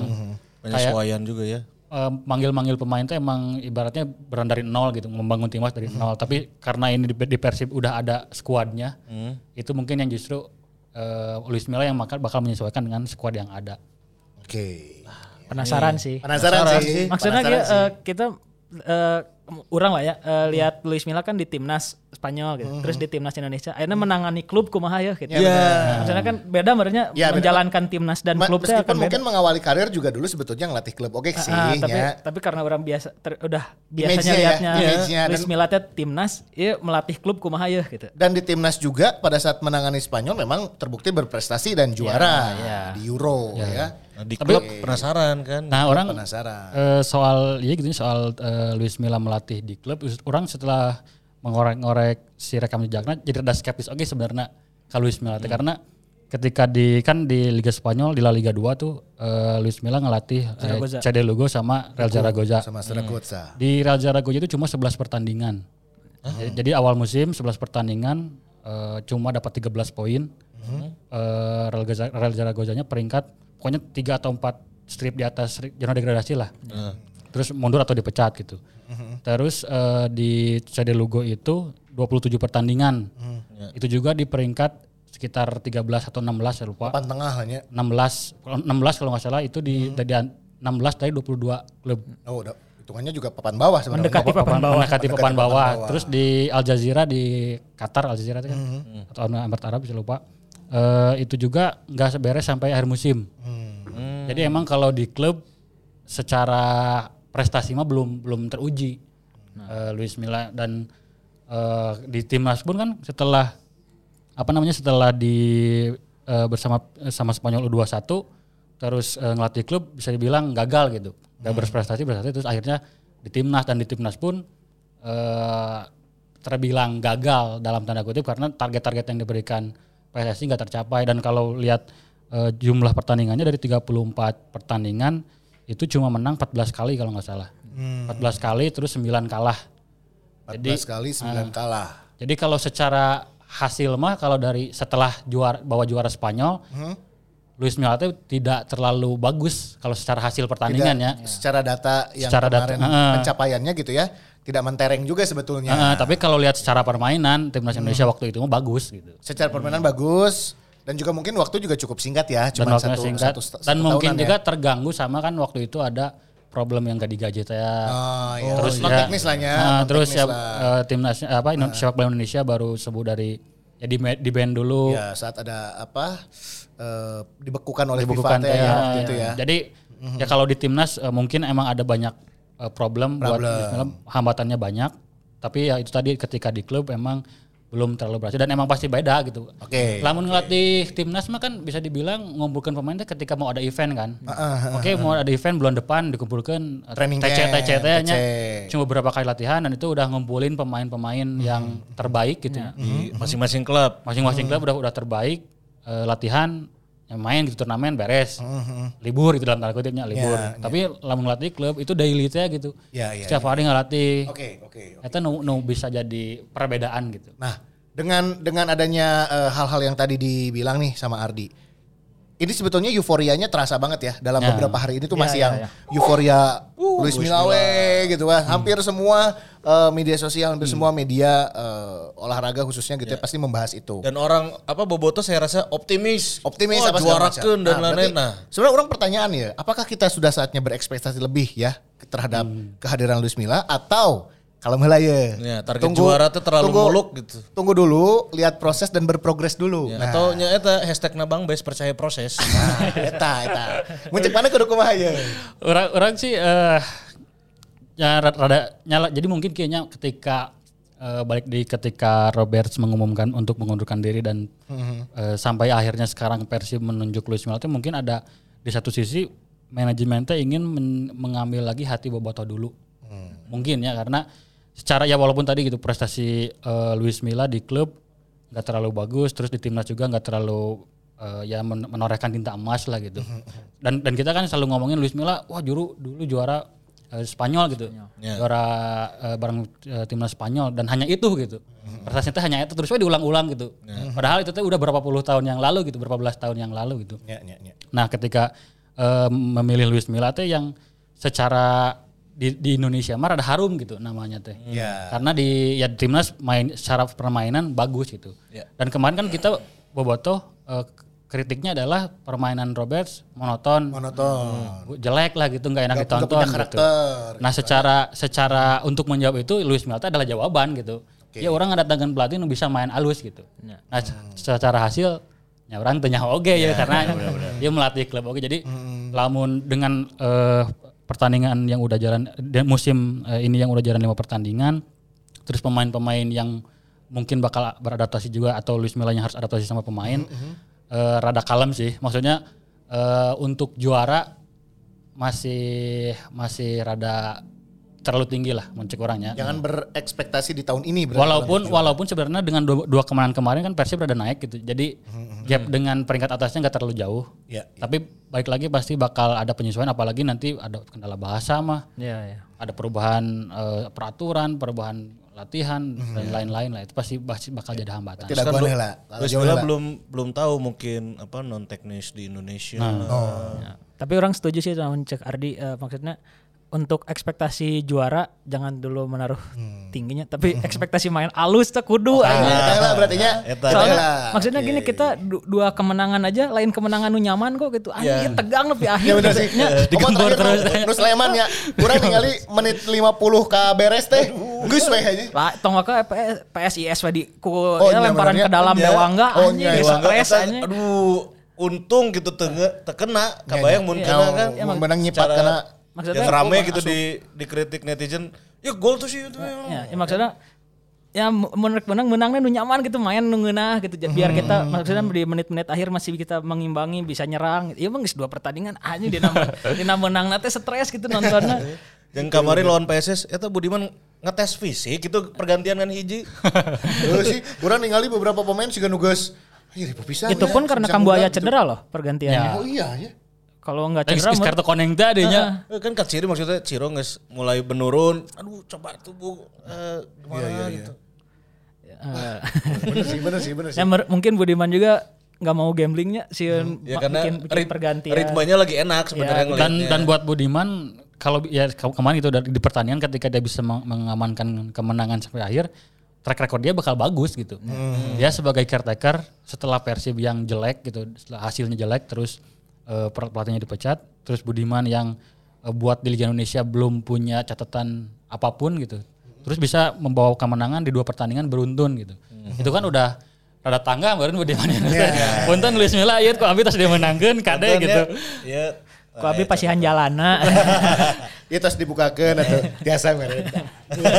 kayak Penyesuaian juga ya. eh, manggil-manggil pemain tuh emang ibaratnya beran dari nol gitu, membangun timnas dari nol. Tapi karena ini di, di Persib udah ada skuadnya, itu mungkin yang justru eh, Luis Milla yang bakal bakal menyesuaikan dengan skuad yang ada. Oke. Penasaran sih. Penasaran, sih. Maksudnya Penasaran dia, sih. eh, kita eh, orang lah ya eh, lihat Luis Milla kan di timnas Spanyol gitu, terus di timnas Indonesia, akhirnya menangani klub kumaha ya gitu. Iya. Maksudnya kan beda merenya Ya, beda. menjalankan timnas dan Ma- klub meskipun akan beda. mungkin mengawali karir juga dulu sebetulnya ngelatih klub oke sih Ah, tapi ya. tapi karena orang biasa ter- udah biasanya Image-nya ya, lihatnya image-nya Luis Milla teh timnas, iya melatih klub kumaha ya gitu. Dan di timnas juga pada saat menangani Spanyol memang terbukti berprestasi dan juara ya. di Euro ya. Nah, di klub penasaran kan. Nah orang Penasaran. eh, soal ya gitu soal eh, Luis Milla melatih di klub, orang setelah mengorek-ngorek si rekam jejaknya jadi ada skeptis oke sebenarnya kalau Luis Milla teh. karena ketika di kan di Liga Spanyol di La Liga 2 tuh eh, Luis Milla ngelatih eh, Zaragoza. CD Lugo sama Real Zaragoza. sama Zaragoza. Di Real Zaragoza itu cuma 11 pertandingan. Jadi- Jadi awal musim 11 pertandingan eh, cuma dapat 13 poin. Eh, Real, Real Zaragozanya peringkat pokoknya 3 atau 4 strip di atas zona degradasi lah. Terus mundur atau dipecat gitu. Terus eh, di CD Lugo itu 27 pertandingan. Itu juga di peringkat sekitar 13 atau 16 saya lupa. Papan tengah hanya. 16 kalau 16 kalau nggak salah itu di dari 16 dari 22 klub. Oh, udah hitungannya juga papan bawah sebenarnya. Mendekati papan bawah. Mendekati papan papan bawah. bawah. Terus di Al Jazeera di Qatar Al Jazeera itu kan atau Emirat Arab bisa lupa. Eh, itu juga nggak beres sampai akhir musim. Jadi emang kalau di klub secara prestasi mah belum belum teruji Eh, Luis Milla dan eh, di timnas pun kan setelah apa namanya setelah di eh, bersama sama Spanyol U21 terus eh, ngelatih klub bisa dibilang gagal gitu. Gak berprestasi berprestasi terus akhirnya di timnas dan di timnas pun eh, terbilang gagal dalam tanda kutip karena target-target yang diberikan PSSI nggak tercapai dan kalau lihat eh, jumlah pertandingannya dari 34 pertandingan itu cuma menang 14 kali kalau nggak salah. 14 kali terus 9 kalah. 14 Jadi kali 9 kalah. jadi kalau secara hasil mah kalau dari setelah juara bawa juara Spanyol, Luis Milla itu tidak terlalu bagus kalau secara hasil pertandingan ya. Secara data yang Secara data, kemarin heeh. pencapaiannya gitu ya, tidak mentereng juga sebetulnya. Eh, tapi kalau lihat secara permainan timnas Indonesia waktu itu mah bagus gitu. Secara permainan bagus dan juga mungkin waktu juga cukup singkat ya, cuma satu, singkat satu, satu dan mungkin tahunan juga ya. terganggu sama kan waktu itu ada problem yang gak digaji ya. Oh, iya. terus non ya, teknis lah ya. Nah, terus ya. Ah. eh, apa Indo- sepak bola Indonesia baru sembuh dari ya di, di band dulu. Ya saat ada apa eh, dibekukan oleh dibekukan FIFA teh, ya, ya, gitu ya. Jadi ya kalau di timnas mungkin emang ada banyak eh, problem, buat Problem. Milla, hambatannya banyak. Tapi ya itu tadi ketika di klub emang belum terlalu berhasil dan emang pasti beda gitu. Oke. Lamun ngelatih timnas mah kan bisa dibilang ngumpulkan pemain teh ketika mau ada event kan. Ah, Oke, mau ada event bulan depan dikumpulkan Training TC TC nya TC. cuma beberapa kali latihan dan itu udah ngumpulin pemain-pemain yang terbaik gitu. Di masing-masing klub. Masing-masing klub udah udah terbaik eh, latihan yang main gitu turnamen beres. Libur itu dalam tanda kutipnya libur. Ya, Tapi lamun ngelatih klub itu daily teh gitu. Ya, ya, Setiap hari ngelatih. Oke, oke. Itu nu, nu bisa jadi perbedaan gitu. Nah, dengan dengan adanya eh, hal-hal yang tadi dibilang nih sama Ardi. Ini sebetulnya euforianya terasa banget ya dalam Ya. beberapa hari ini tuh Ya, masih ya, yang ya. euforia Luis Milawe gitu kan. Hampir semua eh, media sosial, hampir semua media eh, olahraga khususnya gitu ya, pasti membahas itu. Dan orang apa Boboto saya rasa optimis. Optimis Wah, apa juarakeun dan Nah, lain-lain. Nah, Sebenarnya orang pertanyaan ya, apakah kita sudah saatnya berekspektasi lebih ya terhadap kehadiran Luis Milla atau kalau mulai ya, Ya, target juara tuh terlalu muluk gitu. Tunggu dulu, lihat proses dan berprogres dulu. ya, nah, atau nya eta hashtag nabang bes percaya proses. nah, eta eta. Muncul mana kudu kumaha ya? Orang orang sih eh ya rada, rada nyala. Jadi mungkin kayaknya ketika eh, balik di ketika Roberts mengumumkan untuk mengundurkan diri dan eh, sampai akhirnya sekarang Persib menunjuk Luis Milla itu mungkin ada di satu sisi manajemennya ingin men- mengambil lagi hati Boboto dulu. Mungkin ya karena secara ya walaupun tadi gitu prestasi eh, Luis Milla di klub nggak terlalu bagus terus di timnas juga nggak terlalu eh, ya men- menorehkan tinta emas lah gitu. Dan dan kita kan selalu ngomongin Luis Milla wah juru dulu juara eh, Spanyol gitu. Ya. juara eh, bareng eh, timnas Spanyol. Dan hanya itu gitu. Prestasinya itu hanya itu terus diulang-ulang gitu. Padahal itu tuh udah berapa puluh tahun yang lalu gitu berapa belas tahun yang lalu gitu. Ya, ya, ya. Nah, ketika eh, memilih Luis Milla teh yang secara di, di Indonesia mah ada harum gitu namanya teh. Ya. Karena di ya timnas main secara permainan bagus gitu. Ya. Dan kemarin kan kita Boboto eh, kritiknya adalah permainan Roberts monoton, Monoton. jelek lah gitu nggak enak ditonton gitu. Nah, secara secara untuk menjawab itu Luis Milla teh adalah jawaban gitu. Ya orang ngedatangkan pelatih nu bisa main alus gitu. Nah, Hmm. secara hasil ya orang tanya oke ya, karena dia melatih klub oke. Jadi Hmm. lamun dengan eh, pertandingan yang udah jalan dan musim eh, ini yang udah jalan lima pertandingan, terus pemain-pemain yang mungkin bakal beradaptasi juga atau Luis Milla harus adaptasi sama pemain, Hmm, eh, rada kalem sih. Maksudnya eh, untuk juara masih masih rada terlalu tinggi lah mencek orangnya. Jangan berekspektasi di tahun ini berarti. Walaupun walaupun sebenarnya dengan dua, dua kemenangan kemarin kan Persib rada naik gitu. Jadi gap dengan peringkat atasnya nggak terlalu jauh. Ya, Tapi baik lagi pasti bakal ada penyesuaian apalagi nanti ada kendala bahasa mah, Ya, ya. ada perubahan eh, peraturan, perubahan latihan dan lain-lain lah. Itu pasti pasti bakal jadi hambatan. Tidak Kan boleh lah. Kalau belum belum tahu mungkin apa non teknis di Indonesia. Oh. Ya. Tapi orang setuju sih sama cek Ardi eh, maksudnya untuk ekspektasi juara jangan dulu menaruh tingginya tapi ekspektasi main alus tuh kudu Nah, aja. berarti. Eta lah. maksudnya gini kita du- dua kemenangan aja lain kemenangan nu nyaman kok gitu. Anjir tegang lebih akhir. Ya sih. Digembor terus. Nu Sleman ya. Urang ningali menit 50 ka beres teh. Geus we aja. Lah tong ke PS, PSIS we di ku Oh, ya, iya, lemparan benernya. ke dalam Iya. Dewangga Oh, iya, Dewangga stres eta, anjing. Aduh, untung gitu tenge tekena kabayang mun Ya, kena kan. menang nyipat kena. Maksudnya yang rame gitu asup. di dikritik netizen. Ya gol tuh sih itu. Ya, ya maksudnya ya menurut menang menangnya nu nyaman gitu main nu ngeunah gitu biar kita maksudnya di menit-menit akhir masih kita mengimbangi bisa nyerang iya bang dua pertandingan anjing dina dina menang nanti stres gitu nontonnya Yang kemarin lawan PSS eta Budiman ngetes fisik itu pergantian kan hiji. Heeh sih, urang ningali beberapa pemain siga nu geus Ih, ribu pisan. itu ya, pun karena Kambuaya gitu. cedera loh pergantiannya Oh iya ya. Kalau nggak cedera mah- kartu koneng teh adanya. Eh, kan Kak Ciri maksudnya Ciro nges mulai menurun. Aduh coba tubuh eh, gimana gitu. eh, Bener sih, bener sih, bener sih. ya mungkin Budiman juga nggak mau gamblingnya sih Ya karena bikin, bikin rit- pergantian ritmenya lagi enak sebenarnya dan ngeliatnya. dan buat Budiman kalau ya ke- kemarin itu dari- di pertandingan ketika dia bisa meng- mengamankan kemenangan sampai akhir track record dia bakal bagus gitu. Dia sebagai caretaker setelah Persib yang jelek gitu, setelah hasilnya jelek terus eh, per- pelatihnya dipecat, terus Budiman yang eh, buat di Liga Indonesia belum punya catatan apa pun gitu. Terus bisa membawa kemenangan di dua pertandingan beruntun gitu. Itu kan udah rada tangga baru Budiman. Punten Luis Milla ieu kok abi tas dia menangkeun kade gitu. Ya Ku abi pasihan jalana. Itu harus dibukakan atau biasa meren.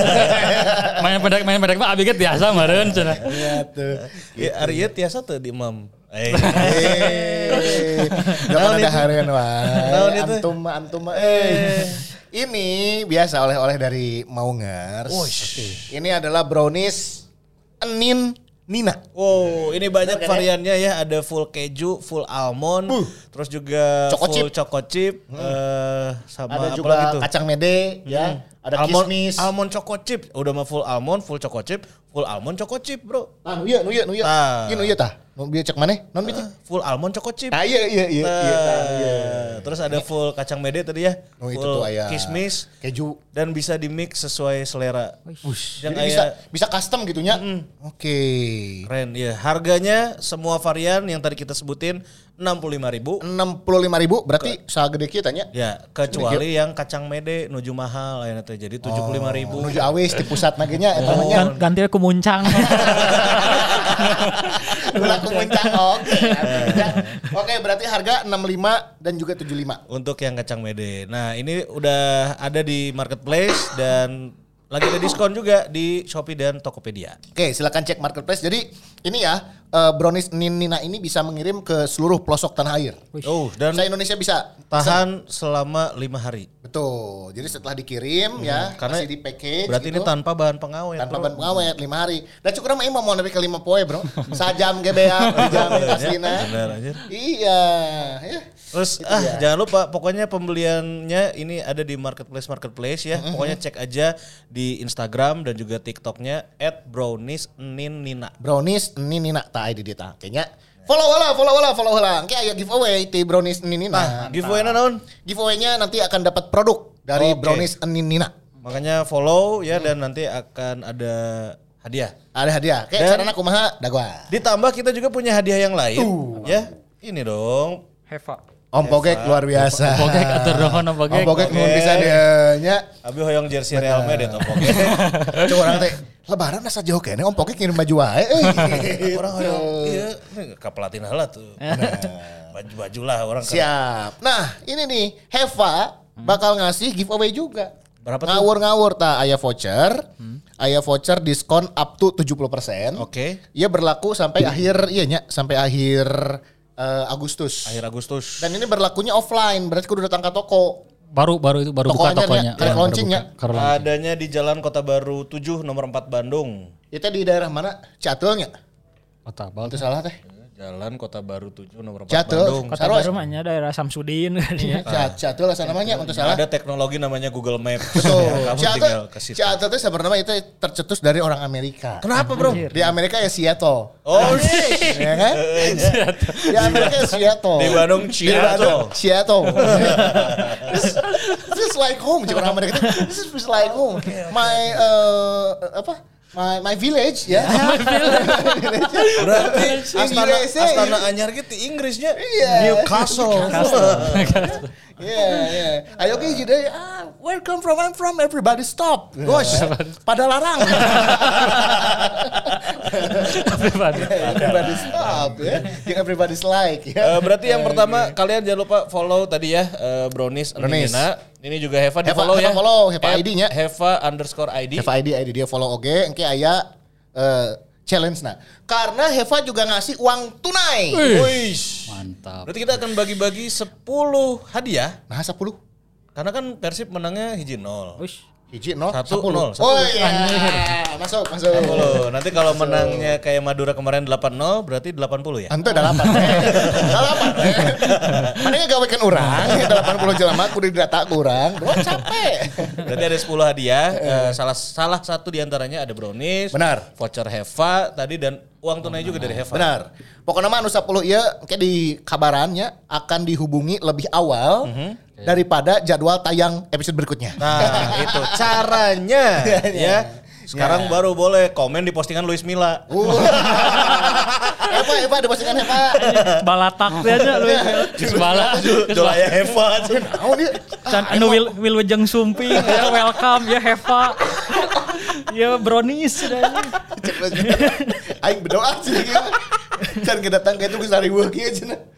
main pendek main pendek mah abi ge biasa meureun cenah. Iya tuh. Ya, Ari ieu tiasa tuh di Imam. Eh, Eh, Jangan ada harian wah. Itu? Antum antum mah. Eh. Ini biasa oleh-oleh dari Maungers. Ini adalah brownies Enin Nina. Wow, ini banyak Bener kan ya? variannya ya. Ada full keju, full almond, terus juga Choco full chip. choco chip, eh, sama Ada apa juga lagi tuh? kacang mede, ya. Ada almond, kismis. almond choco chip. Udah mah full almond, full choco chip, full almond choco chip, Bro. Ah, nu ieu, nu ieu, nu ieu. Tah. Ieu nu ieu tah. Nu bieu cek maneh? Non bitu? Full almond choco chip. Ah iya iya iya iya. tah, iya. Nah, Terus ada full kacang mede tadi ya. Oh, itu full tuh aya kismis keju. dan bisa di mix sesuai selera. Jadi Yang bisa aya bisa custom gitu nya. Oke. keren ya. Harganya semua varian yang tadi kita sebutin 65.000 65.000 berarti sagede kieu tanya. Ya, kecuali yang kacang mede nuju mahal aya teh jadi 75.000. Menuju awis di pusat nagenya eta mah nya. Gan- Ganti aku muncang. Ulah ku mencang oke. artinya. Oke, berarti harga 65 dan juga 75. Untuk yang kacang mede. Nah, ini udah ada di marketplace dan lagi ada diskon juga di Shopee dan Tokopedia. Oke, silakan cek marketplace. Jadi ini ya eh, brownies Nina ini bisa mengirim ke seluruh pelosok tanah air. Oh, dan Bisa Indonesia bisa. tahan selama lima hari. Betul. Jadi setelah dikirim ya, Karena masih di package Berarti ini gitu. tanpa bahan pengawet. tanpa bro. ban pengawet lima hari. Dan cukup ramai mau nepi ke lima poe bro. Sajam GBA. Bener anjir. Iya. Ya. Terus ah jangan lupa pokoknya pembeliannya ini ada di marketplace marketplace ya. Pokoknya cek aja di Instagram dan juga TikToknya @browniesninina. Brownies ini Nina tak di dia tak. Kayaknya follow lah, follow lah, follow lah. Kayak aya giveaway di brownies ini Nina. Nah, giveaway-nya naon? Giveaway-nya nanti akan dapat produk dari Oke. brownies Nina. Makanya follow ya dan nanti akan ada hadiah. Ada hadiah. Kayak Dan- caranya kumaha dagwa. Ditambah kita juga punya hadiah yang lain ya. Ini dong. Heva. Om Pogek luar biasa. Pogek atur dohon Om Pogek. Om Pogek nuhun Pogek. bisa dia nya. Abi hoyong jersey Real Madrid tuh pokoknya. Coba orang teh lebaran asa jauh kene Om Pogek ngirim baju wae. euy. Orang hoyong iya ke pelatih heula tuh. Baju-baju lah orang. Siap. Nah, ini nih Heva bakal ngasih giveaway juga. Berapa tuh? Ngawur-ngawur ta aya voucher. Aya voucher diskon up to 70%. Oke. Ia berlaku sampai akhir iya nya, sampai akhir eh, Agustus. Akhir Agustus. Dan ini berlakunya offline, berarti kudu datang ke toko. Baru baru itu baru buka tokonya. Ya, launching buka. ya? Baru launching. Adanya di Jalan Kota Baru 7 nomor 4 Bandung. Itu di daerah mana? Catulnya. Kota Bal. Itu salah teh. Jalan Kota Baru 7 nomor 4 Catul. Bandung. Kota Sarwas. baru mahnya daerah Samsudin kan ya. Catul lah namanya untuk salah. Ada teknologi namanya Google Maps. Betul. Ya, kamu tinggal Ciatel, ke situ. Ciatel itu sebenarnya itu tercetus dari orang Amerika. Kenapa, Bro? Di Amerika ya Seattle. Oh, shit. ya kan? Di Amerika ya Seattle. Di Bandung, Seattle. Seattle. this, this is like home, cik orang Amerika. This is like home. My uh, apa? My my village ya. My village. Berarti Astana. Astana Anyar gitu Inggrisnya Iya. Newcastle. Yeah, yeah. Ayo ke jadi ah, where come from? I'm from everybody stop. Gosh, pada larang. everybody stop ya. Yang everybody's like ya. Eh, berarti yang pertama kalian jangan lupa follow tadi ya eh, Brownies Brownies. Ini juga Heva di Heva- follow ya. Heva follow, Heva ID-nya. Heva underscore ID. Heva ID ID dia follow oke, engke aya eh, challenge nah. Karena Heva juga ngasih uang tunai. Wish. Mantap. Berarti kita akan bagi-bagi 10 hadiah. Nah, 10. Karena kan Persib menangnya hiji nol. Hiji nol, Satu, 10. nol. Oh iya. Masuk, masuk. Loh, nanti kalau menangnya kayak Madura kemarin 8-0 berarti 80 ya? Ante delapan. Delapan. Mana yang gawekan orang, 80 jelema kudu didata ke orang. Bro, capek. Berarti ada 10 hadiah. Eh, salah salah satu di antaranya ada brownies, Benar. voucher Heva tadi dan uang tunai juga dari Heva. Benar. Pokoknya mah anu 10 ieu kayak di kabarannya akan dihubungi lebih awal daripada jadwal tayang episode berikutnya. Nah, itu caranya ya. Sekarang baru boleh komen di postingan Luis Milla. Uh. Eva, Eva, ada postingan Eva. Balatak aja lu. Sebala. Dolaya Heva. Oh dia. Can anu wil wil wejeng sumping ya welcome ya Heva. ya brownies dah. Cek lagi. Aing berdoa sih. Can kedatang kayak itu geus hari weuh kieu cenah.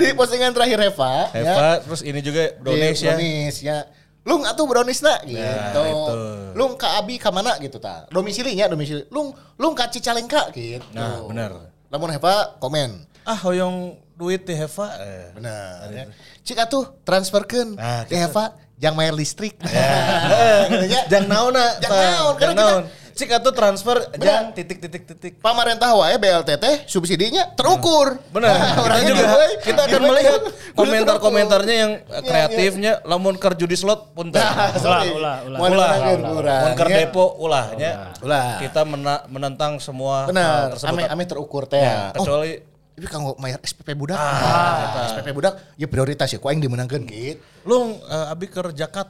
Di postingan terakhir Heva, ya. Heva, terus ini juga Brownies ya. Brownies ya. Lung atuh brownies nak gitu. itu. Lung ka Abi ka mana gitu ta. Domisilinya domisili. Lung lung ka Cicalengka gitu. Nah, benar. Lamun Heva komen. Ah, hoyong duit di Heva. Eh. Benar ya. Cik atuh transferkeun Nah, ke Heva jang bayar listrik. Ya. gitu ya. Jang naona. Jang naon, karena Jang naon. Cik atuh transfer jang titik titik titik. Pamarentah wae BLTT subsidinya terukur. Benar. Nah, kita orangnya juga giveaway, kita akan melihat komentar-komentarnya yang Iya, iya. kreatifnya lamun keur judi slot pun teh. Nah. Ulah, ulah, Ulah, dimenangkeun ulah. Mun keur ya. depo ulahnya. Ulah. Kita mena- menentang semua hal Benar, ame ame terukur teh. Ya, Oh, kecuali Ini kanggo mayar SPP budak. Ah, SPP budak ya prioritas ya ku aing dimenangkeun gitu. lu eh, abi keur jakat.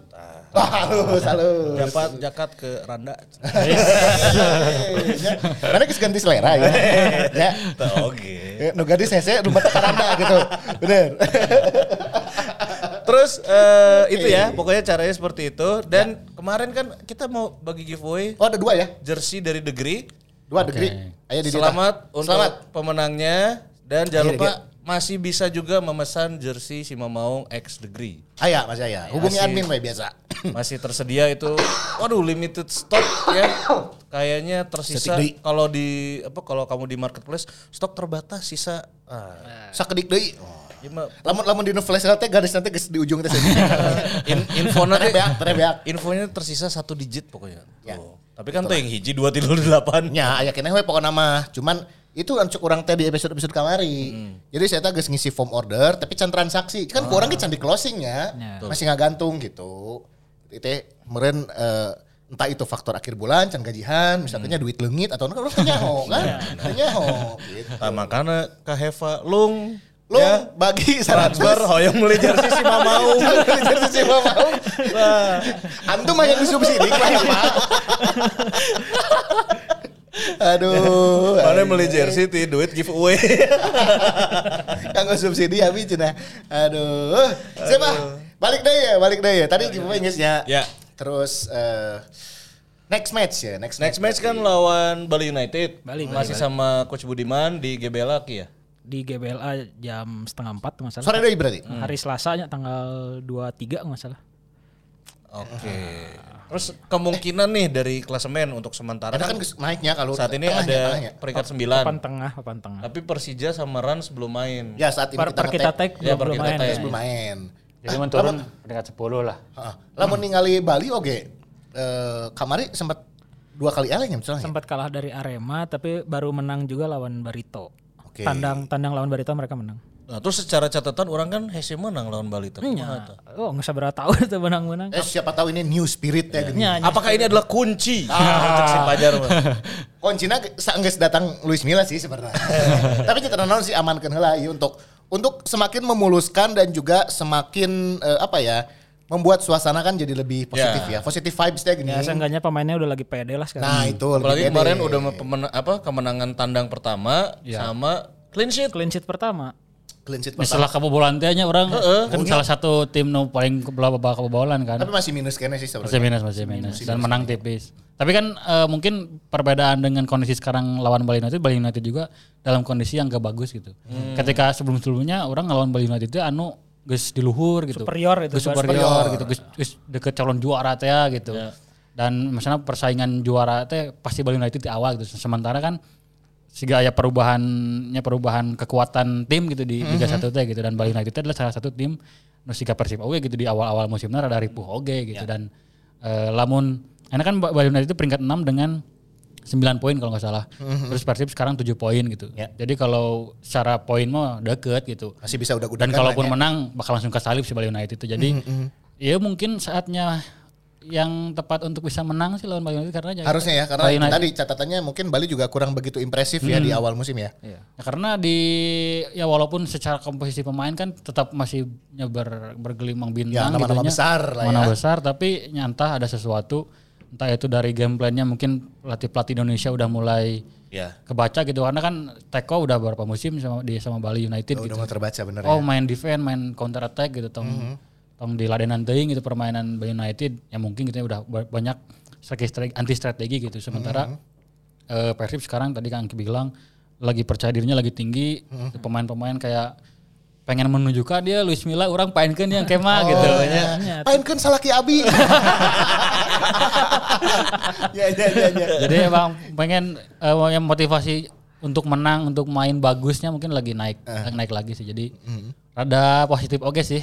Ah, Wah, halus, halus. Jakat jakat ke Randa. Ya, Karena geus ganti selera ya. Ya. Oke. Ya, Nu gadis hese nu mata karanda gitu. Bener. Terus eh, itu ya, pokoknya caranya seperti itu. Dan kemarin kan kita mau bagi giveaway Oh, ada dua ya? jersey dari Degree. Dua degree. Ayo di Selamat untuk Selamat. pemenangnya dan jangan Iya, lupa iya. Masih bisa juga memesan jersey si Mamaung X Degree. Aya, Mas Aya. Hubungi Masih- admin biasa. Masih tersedia itu. Waduh, limited stock ya. Kayaknya tersisa kalau di apa kalau kamu di marketplace stok terbatas sisa ah, Sakedik deui. ya mah, Lamun lamun di flash sale teh garis nanti di ujung teh. in, info nanti Terebeak, terebeak. infonya tersisa satu digit pokoknya. Ya. Tuh. Tapi kan tuh yang hiji dua tiga delapan. Nya aya keneh we pokokna mah. Cuman itu kan cuk urang teh di episode-episode kamari. Jadi saya geus ngisi form order tapi can transaksi. Kan ku urang ge can di closing. Ya. Masih ngagantung gitu. Itu teh meureun eh, entah itu faktor akhir bulan can gajihan misalnya duit leungit atau orang teh nyaho kan. Nyaho gitu. Nah, makanya Kak Heva lung Lu ya, bagi transfer 100 hoyong beli jersey si Mamaung. Jersey si Mamaung. Antum mah yang disubsidi kan Pak. Aduh. Mana beli jersey ti duit giveaway. Kanggo subsidi habis cenah. Aduh. Siapa? Balik deh ya, balik deh ya. Tadi giveaway geus ya. Ya. Terus eh, next match ya, next, Next match kan lawan Bali United. Bali, Masih sama Coach Budiman di GBLA ya. di GBLA jam setengah empat nggak salah. Sore deh berarti. Hari Selasanya tanggal 23 nggak salah. Oke. Terus kemungkinan nih dari klasemen untuk sementara Karena kan kan naiknya kalau saat ini tengahnya, ada tengahnya. peringkat Papan 9. tengah, papan tengah. Tapi Persija sama Rans belum main. Ya saat ini Per, kita per kita tag Ya, belum, belum kita main. tag. ya. belum main. Jadi menurun peringkat 10 lah. Heeh. Lamun ningali Bali oge eh, kamari sempat dua kali eleh nya misalnya. Sempat kalah dari Arema tapi baru menang juga lawan Barito. Oke. Tandang tandang lawan Barito mereka menang. Nah, terus secara catatan orang kan Hese menang lawan Bali tapi Ya. Oh nggak sabar tahu itu menang-menang. Eh siapa tahu ini new spirit ya gini. Nya, nya. Apakah ini adalah kunci untuk si Pajar? mah? Kuncina saenggeus datang Luis Milla sih sebenarnya. Tapi kita naon sih amankan heula ieu untuk untuk semakin memuluskan dan juga semakin eh, apa ya membuat suasana kan jadi lebih positif ya. Ya. Positif vibes deh gini. Ya seenggaknya pemainnya udah lagi pede lah sekarang. Nah, itu lebih Apalagi pede. kemarin udah apa kemenangan tandang pertama sama clean sheet. Clean sheet pertama. Clean sheet pertama. setelah kebobolan teh nya orang kan salah satu tim nu paling babak kebobolan kan. Tapi masih minus kayaknya sih Masih sebenarnya. minus, masih minus. Dan menang tipis. Tapi kan eh, mungkin perbedaan dengan kondisi sekarang lawan Bali United, Bali United juga dalam kondisi yang gak bagus gitu. Ketika sebelum-sebelumnya orang ngelawan Bali United itu anu geus di luhur gitu. Superior itu, Geus Bas. superior gitu, geus geus deket calon juara teh gitu. Dan misalnya persaingan juara teh pasti Bali United di awal gitu. Sementara kan sehingga ya perubahannya perubahan kekuatan tim gitu di Liga 1 teh gitu dan Bali United adalah salah satu tim nu siga Persib oge gitu di awal-awal musimnya rada ripuh oge gitu dan eh, lamun enak kan Bali United itu peringkat 6 dengan 9 poin kalau nggak salah. Terus Persib sekarang 7 poin gitu. Ya. Jadi kalau secara poin mah deket gitu. Masih bisa udah Dan kalaupun menang bakal langsung ke salib si Bali United itu. Jadi ya mungkin saatnya yang tepat untuk bisa menang sih lawan Bali United karena ya- harusnya ya karena Bali United- tadi catatannya mungkin Bali juga kurang begitu impresif ya di awal musim ya. Iya. Ya, karena di ya walaupun secara komposisi pemain kan tetap masih ya ber, bergelimang Ya, bintang nama-nama gitunya. besar lah Nama ya. besar tapi nyantah ada sesuatu entah itu dari game plan-nya mungkin pelatih-pelatih Indonesia udah mulai Ya. kebaca gitu karena kan Teko udah beberapa musim sama di sama Bali United Udah gitu. mau terbaca bener Oh ya. main defense, main counter attack gitu tong tong di ladenan teuing gitu permainan Bali United ya mungkin gitu ya udah ba- banyak strategi anti strategi gitu sementara eh, Persib sekarang tadi kan Angki bilang lagi percaya dirinya lagi tinggi pemain-pemain kayak pengen menunjukkan dia Luis Milla orang painkan yang kema gitu. Oh, ya. ya. Painkan salaki abi. ya, ya, ya, ya. Jadi emang pengen eh, yang motivasi untuk menang, untuk main bagusnya mungkin lagi naik Eh. naik lagi sih. Jadi Hmm. rada positif oke sih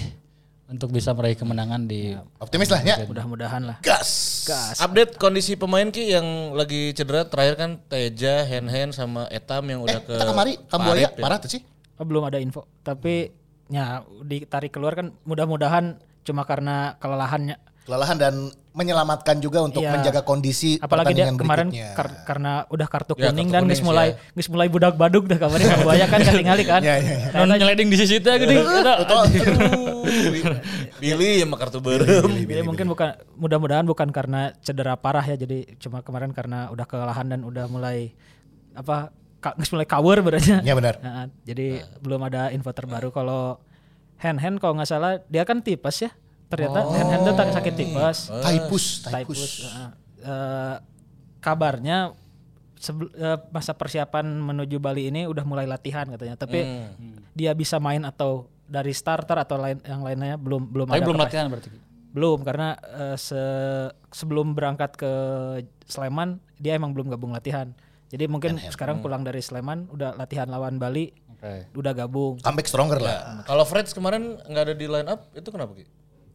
untuk bisa meraih kemenangan di Optimis lah ya. Mudah-mudahan lah. Gas. Gas. Update kondisi pemain Ki yang lagi cedera terakhir kan Teja, Hen Hen sama Etam yang udah Eh, ke kemari, Kamboya Parit ya. parah tuh sih. Oh, belum ada info. Tapi ya ditarik keluar kan mudah-mudahan cuma karena kelelahannya. Kelelahan dan menyelamatkan juga untuk Iya. menjaga kondisi Apalagi dia kemarin berikutnya. kar- karena udah kartu Ya, kuning kartu dan sih mulai ya. geus mulai budak baduk dah kabarnya Kamboya kan ketinggali kan. Ya, ya, ya. non nyeleding di sisi teh gede. Pilih sama kartu berem. Mungkin bukan mudah-mudahan bukan karena cedera parah ya jadi cuma kemarin karena udah kelelahan dan udah mulai apa geus mulai cover berarti. Ya benar. Nah, jadi belum ada info terbaru kalau Hen Hen kalau nggak salah dia kan tipes ya. Ternyata Hen tuh tak sakit tipes. Typhus. taipus. Heeh. Eh, kabarnya sebel- eh, masa persiapan menuju Bali ini udah mulai latihan katanya. Tapi dia bisa main atau dari starter atau lain yang lainnya belum belum Tapi ada belum latihan berarti. belum karena eh, se- sebelum berangkat ke Sleman dia emang belum gabung latihan. Jadi mungkin sekarang pulang dari Sleman udah latihan lawan Bali, Oke. udah gabung. Comeback stronger lah. Kalau Freds kemarin nggak ada di line up itu kenapa Ki?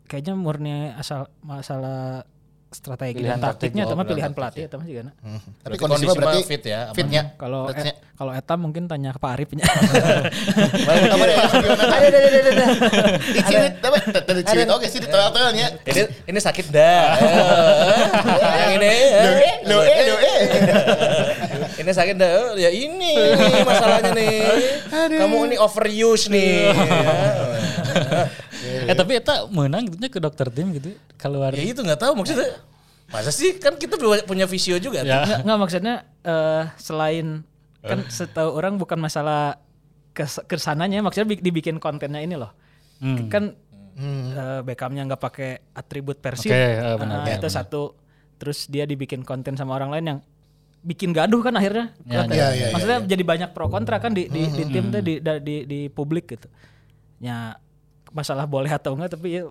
Kayaknya murni asal masalah strategi Pilihan dan taktik, taktiknya atau pilihan pelatih atau mah juga. Hmm. Tapi kondisi berarti fit ya. Fitnya. Kalau Freds-nya. e- kalau Eta mungkin tanya ke Pak Arifnya. Oke sih ditoel-toelnya. Ini ini sakit dah. yang ini. eh. Lo eh lo eh. ini sakit dah. Oh, Ya ini, ini masalahnya nih. Kamu ini overuse nih. Eh tapi eta menang gitunya ke dokter tim gitu keluar. ya itu nggak tahu maksudnya. Masa sih kan kita punya visio juga. Ya. Nggak, nggak, maksudnya eh, selain kan setahu orang bukan masalah kes, ke sananya maksudnya bi- dibikin kontennya ini loh. Hmm. Kan eh, Beckhamnya nggak pakai atribut Persib. Oke, eh, benar, Nah, ya, itu satu. Terus dia dibikin konten sama orang lain yang bikin gaduh kan akhirnya. Ya, ya, ya, ya, Maksudnya jadi banyak pro kontra kan di di, di tim tuh di, da- di di publik gitu. Ya masalah boleh atau enggak tapi ya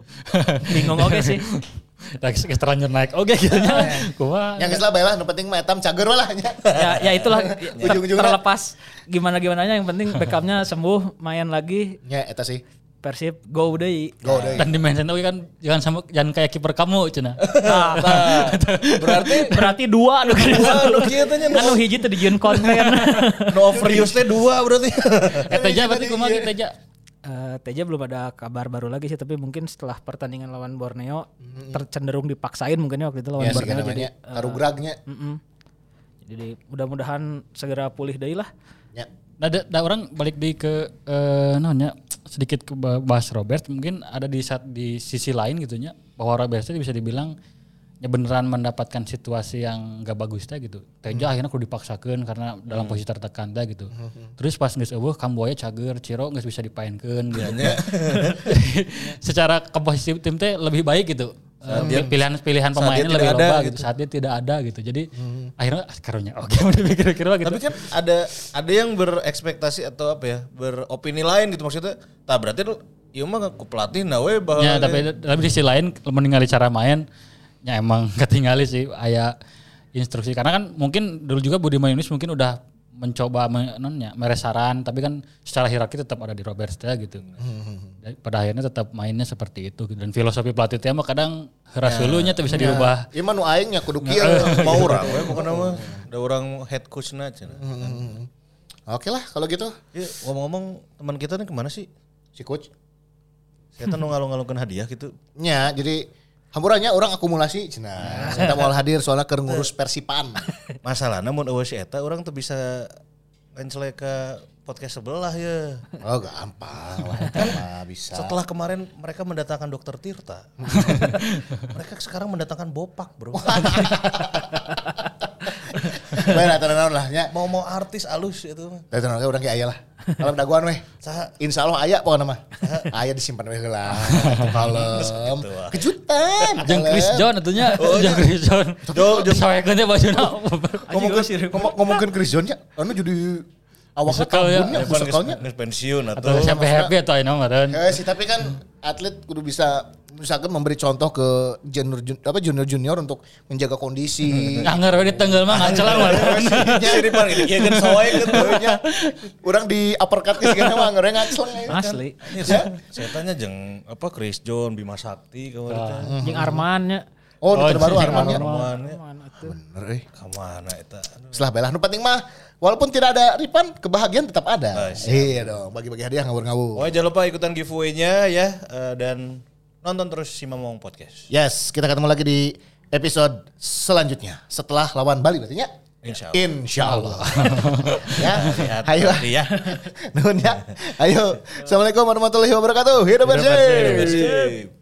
bingung oke sih. Lagi terlanjur naik. Oke gitu nya. Gua Yang geus lah bae lah, nu penting mah etam cager lah nya. ya ya itulah ter- terlepas gimana gimananya yang penting Beckhamnya sembuh main lagi Nya eta sih. Persib go deh Go deh. dan di mention kan jangan sama jangan kayak kiper kamu cina. Nah, berarti berarti dua nu Wah, lu kieu teh nya kan nu hiji teh dijieun konten no overuse teh dua berarti. Eh Teja berarti kumaha gitu Teja? Eh, Teja belum ada kabar baru lagi sih tapi mungkin setelah pertandingan lawan Borneo tercenderung dipaksain mungkin ya waktu itu lawan Ya sih Borneo jadi namanya karugragnya. mm-mm. jadi mudah-mudahan segera pulih deui lah Nya. Nah, da, da orang balik di ke eh naonnya sedikit ke ba- bahas Robert mungkin ada di saat di sisi lain gitunya bahwa Robert itu bisa dibilang ya beneran mendapatkan situasi yang gak bagus teh gitu. Teja akhirnya kudu dipaksakan karena dalam posisi tertekan teh gitu. Terus pas geus eueuh Kamboya cager, Ciro geus bisa dipaenkeun gitu. Secara komposisi tim teh lebih baik gitu. Pilihan-pilihan pemainnya lebih ada loba gitu. gitu. Saat dia tidak ada gitu. Jadi akhirnya ah, karunya oke udah mikir-mikir gitu. Tapi kan ada ada yang berekspektasi atau apa ya, beropini lain gitu maksudnya. Tah berarti lu ieu mah ku pelatih nah we bahwa Ya, tapi tapi di sisi lain meninggali cara main ya emang ketinggali sih aya instruksi karena kan mungkin dulu juga Budi Mayunis mungkin udah mencoba me, non ya, meresaran tapi kan secara hierarki tetap ada di Robert Stea gitu. Dan pada akhirnya tetap mainnya seperti itu gitu. dan filosofi pelatih teh mah kadang heras dulunya tuh bisa dirubah. Ieu mah nu aing nya kudu kieu. mau orang we pokoknya mah ada orang head coach na cenah. Oke lah kalau gitu. Ya, ngomong-ngomong teman kita nih ke mana sih? Si coach. Saya tuh ngalung-ngalungkan hadiah gitu. Nya jadi hamburannya orang akumulasi cenah. Saya mau hadir soalnya keur ngurus Persipan. Masalah namun si eta orang tuh bisa ngencele ke podcast sebelah ya. Oh gampang lah, mah bisa. Setelah kemarin mereka mendatangkan dokter Tirta. mereka sekarang mendatangkan Bopak, Bro. Bae lah tenan lah nya. mau mau artis alus itu. Tah tenan urang ge aya lah. Kalau daguan weh. Saha? Insya Allah aya pokoknya mah. Aya disimpan weh heula. Kalem. Kejutan. Jeung Chris kalem. John atunya, jeung Chris John. Jo- jo- Disawekeun teh bajuna. ngomongkeun ngomong- ngomongkeun Chris John nya anu jadi awaknya Musical ya. geus pensiun Atau atau siapa happy atau ini meren. Eh sih tapi kan atlet kudu bisa misalkan memberi contoh ke junior jun- apa junior junior untuk menjaga kondisi. We di tenggal mah ngacelang meren. Jadi pan ini kan soalnya kan tuh. Nya, Orang di uppercut ke segala mah ngoreng ngacleng. Asli. Saya tanya jeng apa Chris John Bima Sakti kemarin teh. Jeung Arman nya. Oh, terbaru jeung Armannya. Arman ya. Bener eh. Ke mana eta? Aduh. Setelah belah nu penting mah walaupun tidak ada Ripan, kebahagiaan tetap ada. Siap. iya dong, bagi-bagi hadiah ngawur-ngawur. Pokoknya jangan lupa ikutan giveaway-nya ya eh, dan nonton terus si Mamong Podcast. Yes, kita ketemu lagi di episode selanjutnya setelah lawan Bali berarti ya. Insya Allah. Insya Allah. ya, Hati-hati ayo. ya. Nuhun ya. Ayo. Assalamualaikum warahmatullahi wabarakatuh. Hidup Hidup bersih. bersih.